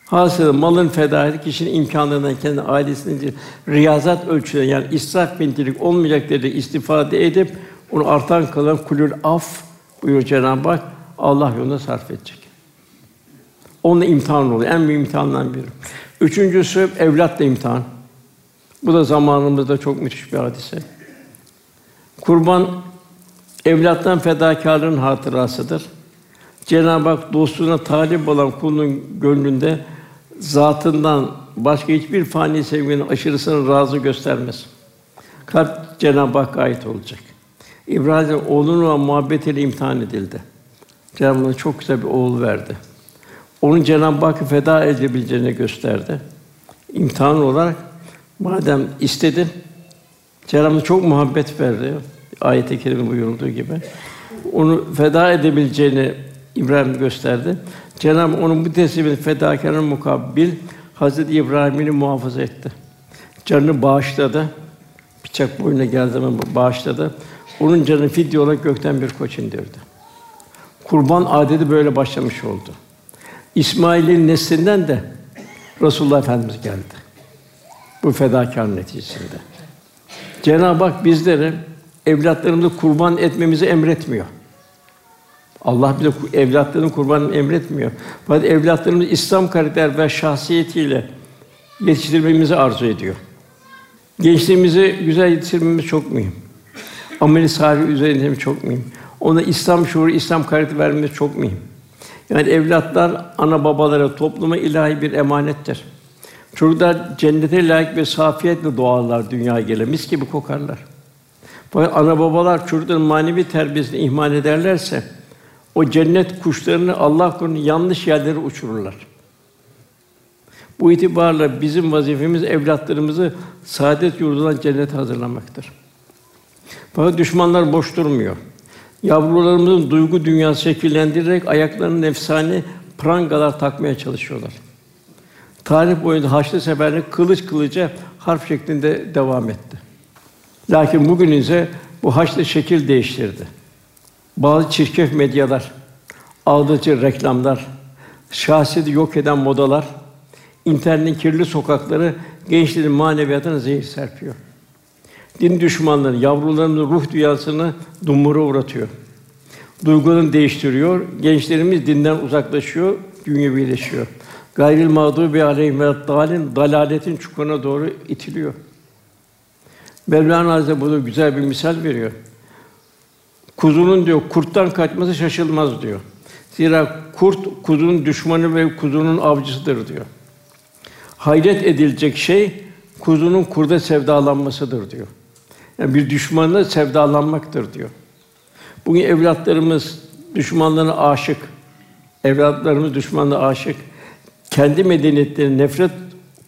[SPEAKER 2] Hasılı malın feda edip kişinin imkanlarından kendi ailesinin riyazat ölçüleri yani israf bintilik olmayacak dedi istifade edip onu artan kalan kulül af buyuruyor Cenab-ı Hak Allah yolunda sarf edecek. Onunla imtihan oluyor. En büyük imtihanlardan biri. Üçüncüsü evlatla imtihan. Bu da zamanımızda çok müthiş bir hadise. Kurban evlattan fedakarlığın hatırasıdır. Cenab-ı Hak dostluğuna talip olan kulun gönlünde zatından başka hiçbir fani sevginin aşırısını razı göstermez. Kalp Cenab-ı Hakk'a ait olacak. İbrahim oğlunun muhabbetiyle imtihan edildi. Cenab-ı Hak çok güzel bir oğul verdi. Onun Cenab-ı Hakk'ı feda edebileceğini gösterdi. İmtihan olarak madem istedin, Cenab-ı çok muhabbet verdi. Ayet-i kerime buyurulduğu gibi. Onu feda edebileceğini İbrahim gösterdi. Cenab-ı Hak onun bu teslimin fedakarının mukabil Hazreti İbrahim'i muhafaza etti. Canını bağışladı. Bıçak boyuna geldi zaman bağışladı. Onun canını fidye olarak gökten bir koç indirdi. Kurban adeti böyle başlamış oldu. İsmail'in neslinden de Resulullah Efendimiz geldi. Bu fedakar neticesinde. Cenab-ı Hak bizlere evlatlarımızı kurban etmemizi emretmiyor. Allah bize evlatlarını kurban emretmiyor. Fakat evlatlarımızı İslam karakter ve şahsiyetiyle yetiştirmemizi arzu ediyor. Gençliğimizi güzel yetiştirmemiz çok mühim. Ameli salih üzerinde çok mühim. Ona İslam şuuru, İslam karakteri vermemiz çok mühim. Yani evlatlar ana babalara, topluma ilahi bir emanettir. Çocuklar cennete layık ve safiyetle doğarlar dünyaya gele, mis gibi kokarlar. Fakat ana babalar çocukların manevi terbiyesini ihmal ederlerse o cennet kuşlarını Allah korusun yanlış yerlere uçururlar. Bu itibarla bizim vazifemiz evlatlarımızı saadet yurdundan cennete hazırlamaktır. Fakat düşmanlar boş durmuyor. Yavrularımızın duygu dünyası şekillendirerek ayaklarının nefsani prangalar takmaya çalışıyorlar. Tarih boyunca Haçlı seferleri kılıç kılıca harf şeklinde devam etti. Lakin bugün ise bu Haçlı şekil değiştirdi. Bazı çirkef medyalar, aldatıcı reklamlar, şahsiyeti yok eden modalar, internetin kirli sokakları gençlerin maneviyatına zehir serpiyor. Din düşmanları yavrularının ruh dünyasını dumura uğratıyor. duygularını değiştiriyor. Gençlerimiz dinden uzaklaşıyor, dünyevileşiyor. Gayril mağdubi aleyhim ve dalin dalaletin çukuruna doğru itiliyor. Mevlana Hazretleri burada güzel bir misal veriyor. Kuzunun diyor kurttan kaçması şaşılmaz diyor. Zira kurt kuzunun düşmanı ve kuzunun avcısıdır diyor. Hayret edilecek şey kuzunun kurda sevdalanmasıdır diyor. Yani bir düşmanla sevdalanmaktır diyor. Bugün evlatlarımız düşmanlarına aşık. Evlatlarımız düşmanına aşık. Kendi medeniyetlerini nefret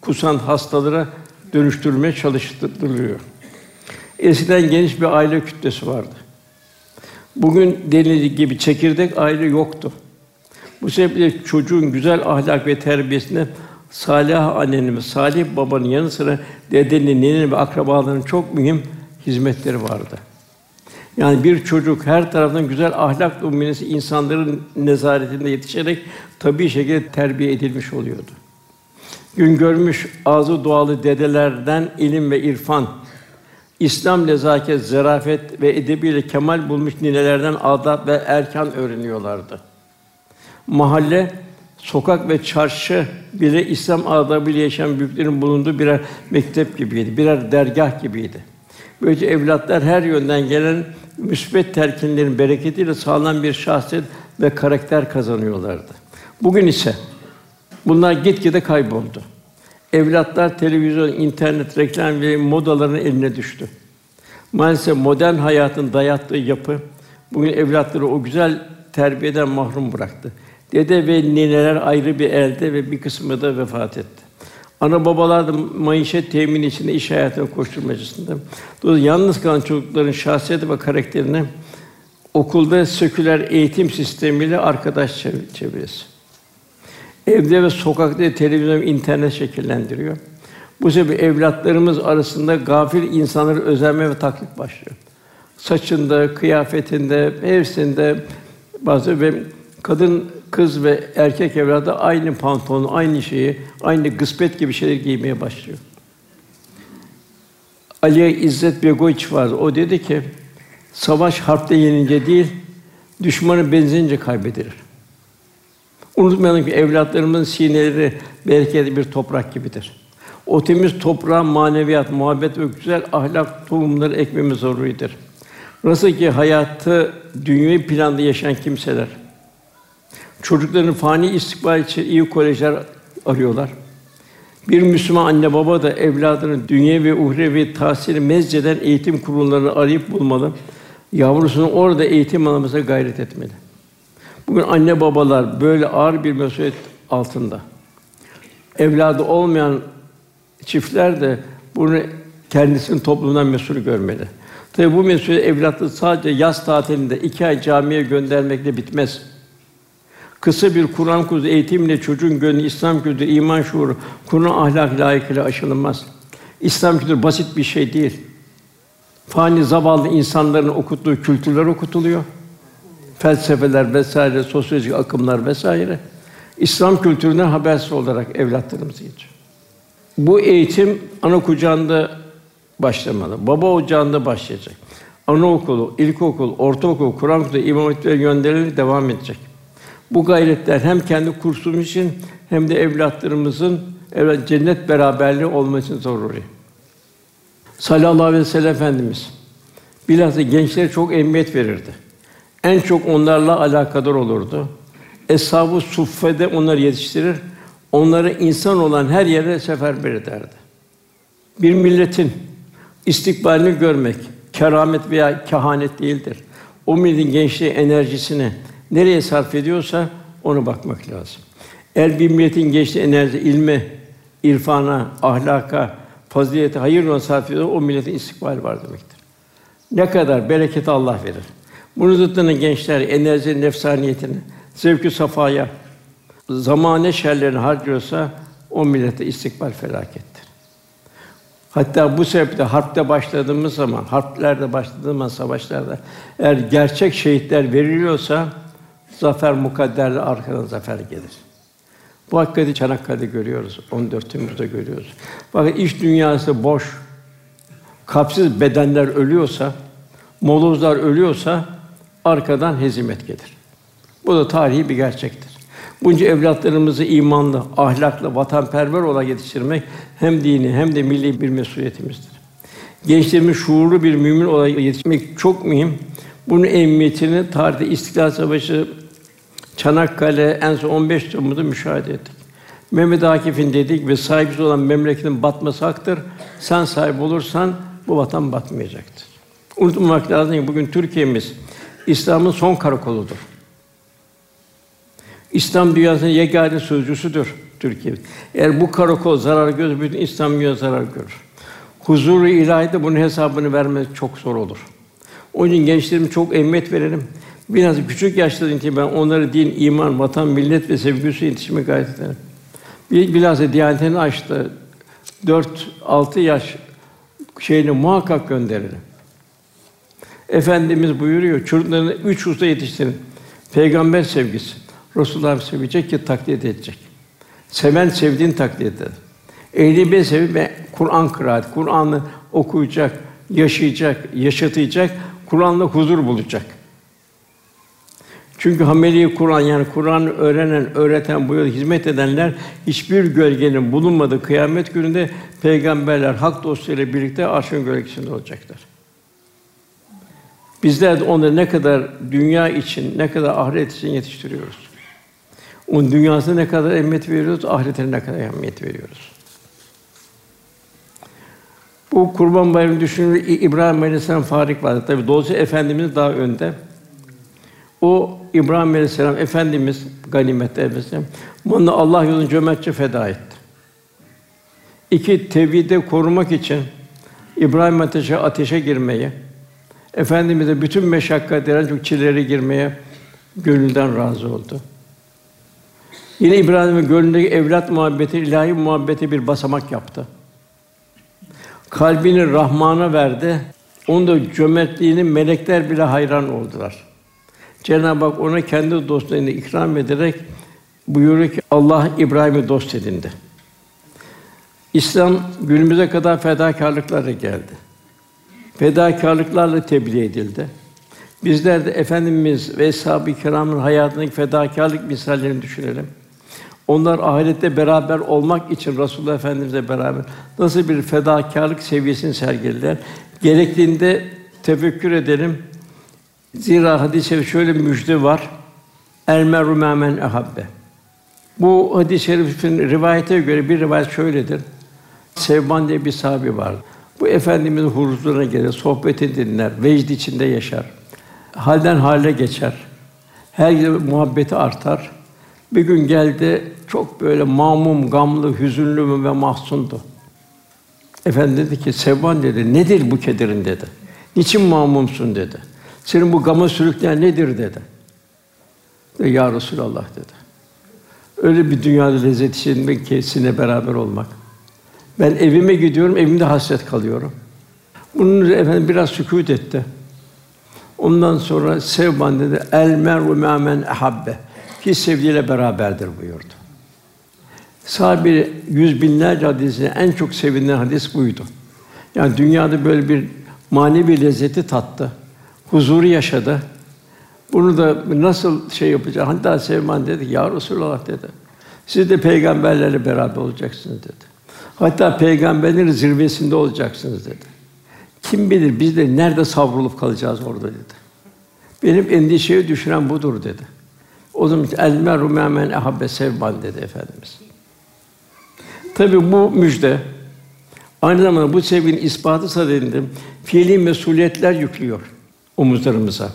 [SPEAKER 2] kusan hastalara dönüştürmeye çalıştırılıyor. Eskiden geniş bir aile kütlesi vardı. Bugün denildiği gibi çekirdek aile yoktu. Bu sebeple çocuğun güzel ahlak ve terbiyesine salih annenin salih babanın yanı sıra dedenin, nenenin ve akrabaların çok mühim hizmetleri vardı. Yani bir çocuk her taraftan güzel ahlak numunesi insanların nezaretinde yetişerek tabii şekilde terbiye edilmiş oluyordu. Gün görmüş ağzı dualı dedelerden ilim ve irfan, İslam nezaket, zarafet ve edebiyle kemal bulmuş ninelerden adab ve erkan öğreniyorlardı. Mahalle, sokak ve çarşı bile İslam adabıyla yaşayan büyüklerin bulunduğu birer mektep gibiydi, birer dergah gibiydi. Böylece evlatlar her yönden gelen müsbet terkinlerin bereketiyle sağlam bir şahsiyet ve karakter kazanıyorlardı. Bugün ise bunlar gitgide kayboldu. Evlatlar televizyon, internet, reklam ve modaların eline düştü. Maalesef modern hayatın dayattığı yapı bugün evlatları o güzel terbiyeden mahrum bıraktı. Dede ve nineler ayrı bir elde ve bir kısmı da vefat etti. Ana babalar da maişet temin içinde iş hayatına koşturmacısında. Dolayısıyla yalnız kalan çocukların şahsiyeti ve karakterini okulda seküler eğitim sistemiyle arkadaş çevresi. Evde ve sokakta televizyon, internet şekillendiriyor. Bu sebeple evlatlarımız arasında gafil insanları özenme ve taklit başlıyor. Saçında, kıyafetinde, hepsinde bazı ve kadın, kız ve erkek evladı aynı pantolon, aynı şeyi, aynı gıspet gibi şeyler giymeye başlıyor. Ali İzzet Begoviç vardı. O dedi ki, savaş harpte yenince değil, düşmanı benzince kaybedilir. Unutmayalım ki evlatlarımızın sineleri bereketli bir toprak gibidir. O temiz toprağa maneviyat, muhabbet ve güzel ahlak tohumları ekmemiz zorunludur. Nasıl ki hayatı dünyayı planda yaşayan kimseler çocukların fani istikbal için iyi kolejler arıyorlar. Bir Müslüman anne baba da evladının dünya ve uhrevi tahsili mezceden eğitim kurumlarını arayıp bulmalı. Yavrusunun orada eğitim almasına gayret etmeli. Bugün anne babalar böyle ağır bir mesuliyet altında. Evladı olmayan çiftler de bunu kendisinin toplumdan mesul görmeli. Tabi bu mesuliyet evlatı sadece yaz tatilinde iki ay camiye göndermekle bitmez. Kısa bir Kur'an kursu eğitimle çocuğun gönlü İslam kültürü, iman şuuru, Kur'an ahlak layıkıyla aşılmaz. İslam kültürü basit bir şey değil. Fani zavallı insanların okuttuğu kültürler okutuluyor. Felsefeler vesaire, sosyolojik akımlar vesaire. İslam kültüründen habersiz olarak evlatlarımızı yetişiyor. Bu eğitim ana kucağında başlamalı. Baba ocağında başlayacak. Anaokulu, ilkokul, ortaokul, Kur'an kursu, imam hatipleri gönderilerek devam edecek. Bu gayretler hem kendi kursumuz için hem de evlatlarımızın evet cennet beraberliği olması zaruri. Sallallahu aleyhi ve sellem Efendimiz bilhassa gençlere çok emniyet verirdi. En çok onlarla alakadar olurdu. Eshab-ı Suffe'de onları yetiştirir, onları insan olan her yere seferber ederdi. Bir milletin istikbalini görmek keramet veya kehanet değildir. O milletin gençliği enerjisini nereye sarf ediyorsa ona bakmak lazım. Eğer bir milletin enerji ilme, irfana, ahlaka, fazilete, hayırla sarf ediyor, o milletin istikbali var demektir. Ne kadar bereket Allah verir. Bunu zıttına gençler enerji nefsaniyetini, zevkü safaya, zamane şerlerini harcıyorsa o millete istikbal felakettir. Hatta bu sebeple harpte başladığımız zaman, harplerde başladığımız zaman, savaşlarda eğer gerçek şehitler veriliyorsa zafer mukadderle arkadan zafer gelir. Bu hakikati Çanakkale'de görüyoruz, 14 Temmuz'da görüyoruz. Fakat iş dünyası boş, kalpsiz bedenler ölüyorsa, molozlar ölüyorsa arkadan hezimet gelir. Bu da tarihi bir gerçektir. Bunca evlatlarımızı imanlı, ahlaklı, vatanperver olarak yetiştirmek hem dini hem de milli bir mesuliyetimizdir. Gençlerimiz şuurlu bir mümin olarak yetiştirmek çok mühim. Bunun ehemmiyetini tarihte İstiklal Savaşı, Çanakkale, en son 15 Temmuz'da müşahede ettik. Mehmet Akif'in dedik ve sahipsiz olan memleketin batması haktır. Sen sahip olursan bu vatan batmayacaktır. Unutmamak lazım ki bugün Türkiye'miz İslam'ın son karakoludur. İslam dünyasının yegane sözcüsüdür Türkiye. Eğer bu karakol zarar görür, bütün İslam dünyası zarar görür. Huzuru ilahide bunun hesabını vermek çok zor olur. Onun için gençlerime çok emniyet verelim. Biraz küçük yaşta itibaren onları din, iman, vatan, millet ve sevgisi yetiştirmeye gayret edelim. Bir bilhassa Diyanetini açtı. 4-6 yaş şeyini muhakkak gönderelim. Efendimiz buyuruyor, çocuklarını üç usta yetiştirin. Peygamber sevgisi, Resulullah sevecek ki taklit edecek. Seven sevdiğin taklit eder. Ehli beyt sevi ve Kur'an kıraat, Kur'an'ı okuyacak, yaşayacak, yaşatacak, Kur'an'la huzur bulacak. Çünkü hameli Kur'an yani Kur'an öğrenen, öğreten, bu yolda hizmet edenler hiçbir gölgenin bulunmadığı kıyamet gününde peygamberler hak dostlarıyla birlikte arşın gölgesinde olacaklar. Bizler de onları ne kadar dünya için, ne kadar ahiret için yetiştiriyoruz. Onun dünyasına ne kadar emniyet veriyoruz, ahiretine ne kadar emniyet veriyoruz. Bu Kurban Bayramı düşünür İbrahim Aleyhisselam farik vardı. Tabi dolayısıyla efendimiz daha önde. O İbrahim Aleyhisselam efendimiz ganimette efendim. Bunu Allah yolunda cömertçe feda etti. İki tevhide korumak için İbrahim ateşe ateşe girmeyi, efendimize bütün meşakkatlerin çok çileleri girmeye gönülden razı oldu. Yine İbrahim'in gönlündeki evlat muhabbeti, ilahi muhabbeti bir basamak yaptı. Kalbini Rahman'a verdi. Onun da cömertliğini melekler bile hayran oldular. Cenab-ı Hak ona kendi dostlarını ikram ederek buyuruyor ki Allah İbrahim'i dost edindi. İslam günümüze kadar fedakarlıklarla geldi. Fedakarlıklarla tebliğ edildi. Bizler de efendimiz ve eshab-ı kiramın hayatındaki fedakarlık misallerini düşünelim. Onlar ahirette beraber olmak için Resulullah Efendimizle beraber nasıl bir fedakarlık seviyesini sergilediler. Gerektiğinde tefekkür edelim. Zira hadis-i şöyle bir müjde var. El meru men ahabbe. Bu hadis-i şerifin rivayete göre bir rivayet şöyledir. Sevban diye bir sahabi vardı. Bu efendimizin huzuruna gelir, sohbeti dinler, vecd içinde yaşar. Halden hale geçer. Her yıl muhabbeti artar. Bir gün geldi, çok böyle mamum, gamlı, hüzünlü ve mahzundu. Efendi dedi ki, Sevban dedi, nedir bu kederin dedi. Niçin mamumsun dedi. Senin bu gama sürükleyen nedir dedi. De, ya Resulallah dedi. Öyle bir dünyada lezzet içinde ki sizinle beraber olmak. Ben evime gidiyorum, evimde hasret kalıyorum. Bunun efendim biraz sükût etti. Ondan sonra Sevban dedi, el meru men ahabbe ki sevdiğiyle beraberdir buyurdu. Sahabe yüz binlerce hadisinde en çok sevilen hadis buydu. Yani dünyada böyle bir manevi lezzeti tattı. Huzuru yaşadı. Bunu da nasıl şey yapacak? Hatta Sevman dedi ya Resulullah dedi. Siz de peygamberlerle beraber olacaksınız dedi. Hatta peygamberlerin zirvesinde olacaksınız dedi. Kim bilir biz de nerede savrulup kalacağız orada dedi. Benim endişeyi düşüren budur dedi. O zaman el meru men ahabbe sevban dedi efendimiz. Tabi bu müjde aynı zamanda bu sevginin ispatı sadedinde fiili mesuliyetler yüklüyor omuzlarımıza.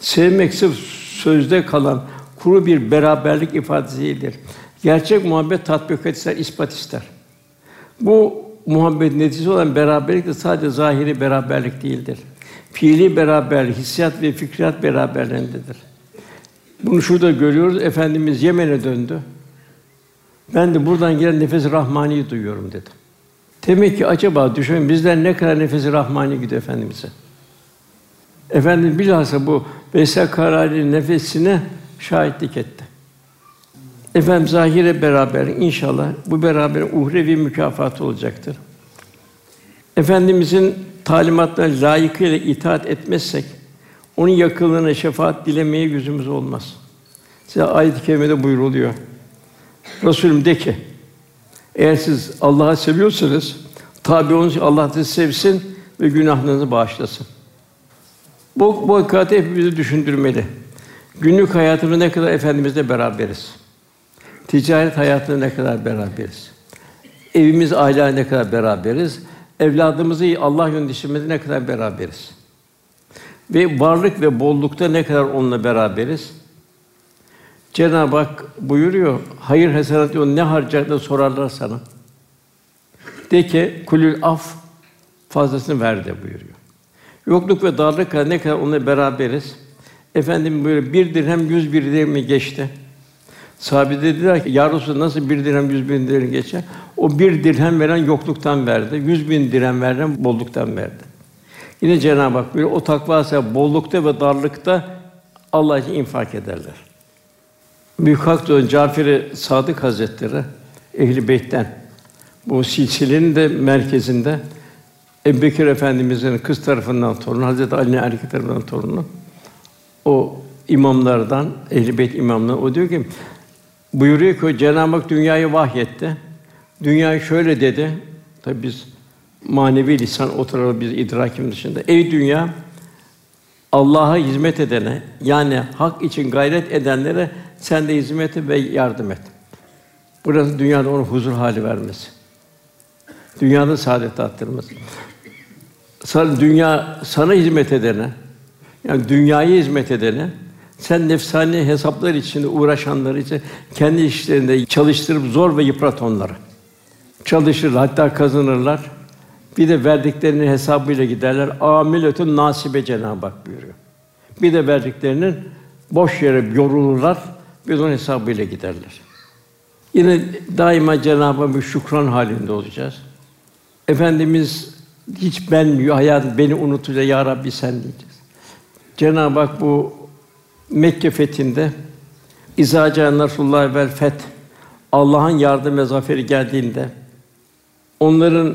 [SPEAKER 2] Sevmek sırf sözde kalan kuru bir beraberlik ifadesi değildir. Gerçek muhabbet tatbikat ister, ispat ister. Bu muhabbet neticesi olan beraberlik de sadece zahiri beraberlik değildir. Fiili beraberlik, hissiyat ve fikriyat beraberlerindedir. Bunu şurada görüyoruz. Efendimiz Yemen'e döndü. Ben de buradan gelen nefes rahmani duyuyorum dedi. Demek ki acaba düşünün bizler ne kadar nefesi rahmani gidiyor efendimize. Efendim bilhassa bu Veysel Karari'nin nefesine şahitlik etti. Efendim zahire beraber inşallah bu beraber uhrevi mükafatı olacaktır. Efendimizin talimatlarına layıkıyla itaat etmezsek Onun yakınlığına şefaat dilemeye yüzümüz olmaz. Size ayet-i kerimede buyruluyor. Resulüm de ki, eğer siz Allah'ı seviyorsanız tabi olun Allah sizi sevsin ve günahlarınızı bağışlasın. Bu, bu hakikati hepimizi düşündürmeli. Günlük hayatımızda ne kadar Efendimizle beraberiz. Ticaret hayatında ne kadar beraberiz. Evimiz, aile ne kadar beraberiz. Evladımızı Allah yönetişiminde ne kadar beraberiz. Ve varlık ve bollukta ne kadar onunla beraberiz. Cenab-ı Hak buyuruyor, hayır hasenat ne harcadığını sorarlar sana. De ki, kulül af fazlasını ver de buyuruyor. Yokluk ve darlık kadar ne kadar onunla beraberiz. Efendim böyle bir dirhem yüz bir dirhemi geçti. Sahabe dediler ki, Ya nasıl bir dirhem yüz bin dirhem geçer? O bir dirhem veren yokluktan verdi. Yüz bin dirhem veren bolluktan verdi. Yine Cenab-ı Hak buyuruyor, o takva sahibi bollukta ve darlıkta Allah için infak ederler. Büyük Hak'ta Cafer-i Sadık Hazretleri Ehli Beyt'ten bu silsilenin de merkezinde Ebu Bekir Efendimizin kız tarafından torunu, Hazreti Ali'nin erkek tarafından torunu. O imamlardan, Ehl-i Beyt imamları o diyor ki buyuruyor ki Cenab-ı Hak dünyayı vahyetti. Dünyayı şöyle dedi. Tabi biz manevi lisan o biz idrakim dışında. Ey dünya Allah'a hizmet edene yani hak için gayret edenlere sen de hizmet et ve yardım et. Burası dünyada onu huzur hali vermesi. Dünyada saadet arttırması. Sana, dünya sana hizmet edene, yani dünyaya hizmet edene, sen nefsani hesaplar içinde uğraşanları için kendi işlerinde çalıştırıp zor ve yıprat onları. Çalışır, hatta kazanırlar. Bir de verdiklerinin hesabıyla giderler. Amiletun nasibe Cenab-ı Hak buyuruyor. Bir de verdiklerinin boş yere yorulurlar. Bir de onun hesabıyla giderler. Yine daima Cenab-ı Hakk'a şükran halinde olacağız. Efendimiz hiç ben hayat beni unutacak ya Rabbi sen diyeceğiz. Cenab-ı Hak bu Mekke fethinde İzaca Nasrullah vel feth Allah'ın yardım ve zaferi geldiğinde onların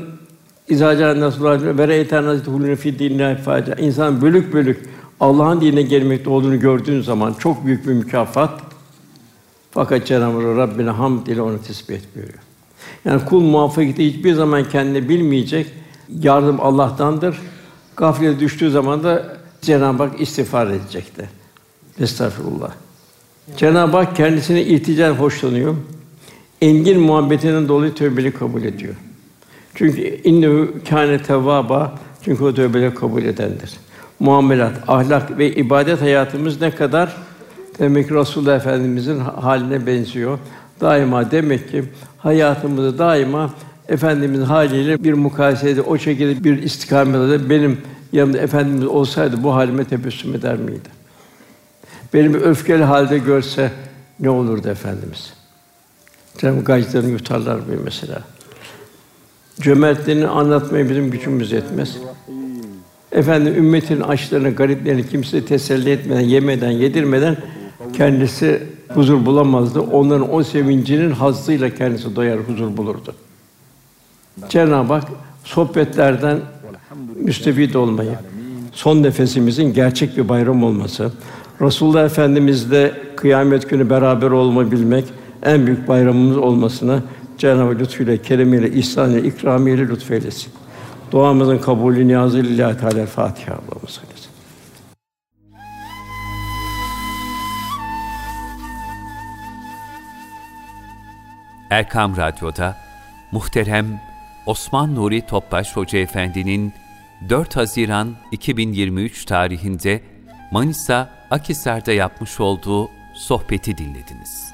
[SPEAKER 2] İzaca Nasrullah ve reyten nazitulun fi dinine faca insan bölük bölük Allah'ın dinine gelmekte olduğunu gördüğün zaman çok büyük bir mükafat. Fakat Cenab-ı Hak Rabbine hamd ile onu tesbih buyuruyor. Yani kul muvaffakiyeti hiçbir zaman kendini bilmeyecek. Yardım Allah'tandır. Gaflete düştüğü zaman da Cenab-ı Hak istiğfar edecekti. Estağfurullah. Cenab-ı Hak kendisine ilticen hoşlanıyor. Engin muhabbetinden dolayı tövbeli kabul ediyor. Çünkü innehu kâne tevvâba çünkü o tövbeleri kabul edendir. Muamelat, ahlak ve ibadet hayatımız ne kadar demek ki Resulullah Efendimizin haline benziyor. Daima demek ki hayatımızı daima Efendimizin haliyle bir mukayesede o şekilde bir istikamette benim yanımda Efendimiz olsaydı bu halime tebessüm eder miydi? Benim bir öfkeli halde görse ne olurdu Efendimiz? Cem gayetlerini yutarlar bir mesela. Cömertliğini anlatmaya bizim gücümüz yetmez. Efendim ümmetin açlarını, gariplerini kimse teselli etmeden, yemeden, yedirmeden kendisi huzur bulamazdı. Onların o sevincinin hazzıyla kendisi doyar, huzur bulurdu. Cenab-ı Hak sohbetlerden müstefid olmayı, son nefesimizin gerçek bir bayram olması, Resulullah Efendimizle kıyamet günü beraber olma bilmek en büyük bayramımız olmasına Cenab-ı Hak lütfuyla, keremiyle, ihsanıyla, ikramiyle lütfeylesin. Duamızın kabulü niyazı lillahi teala Fatiha Allah'ımız
[SPEAKER 1] Erkam Radyo'da muhterem Osman Nuri Topbaş Hoca Efendi'nin 4 Haziran 2023 tarihinde Manisa Akisar'da yapmış olduğu sohbeti dinlediniz.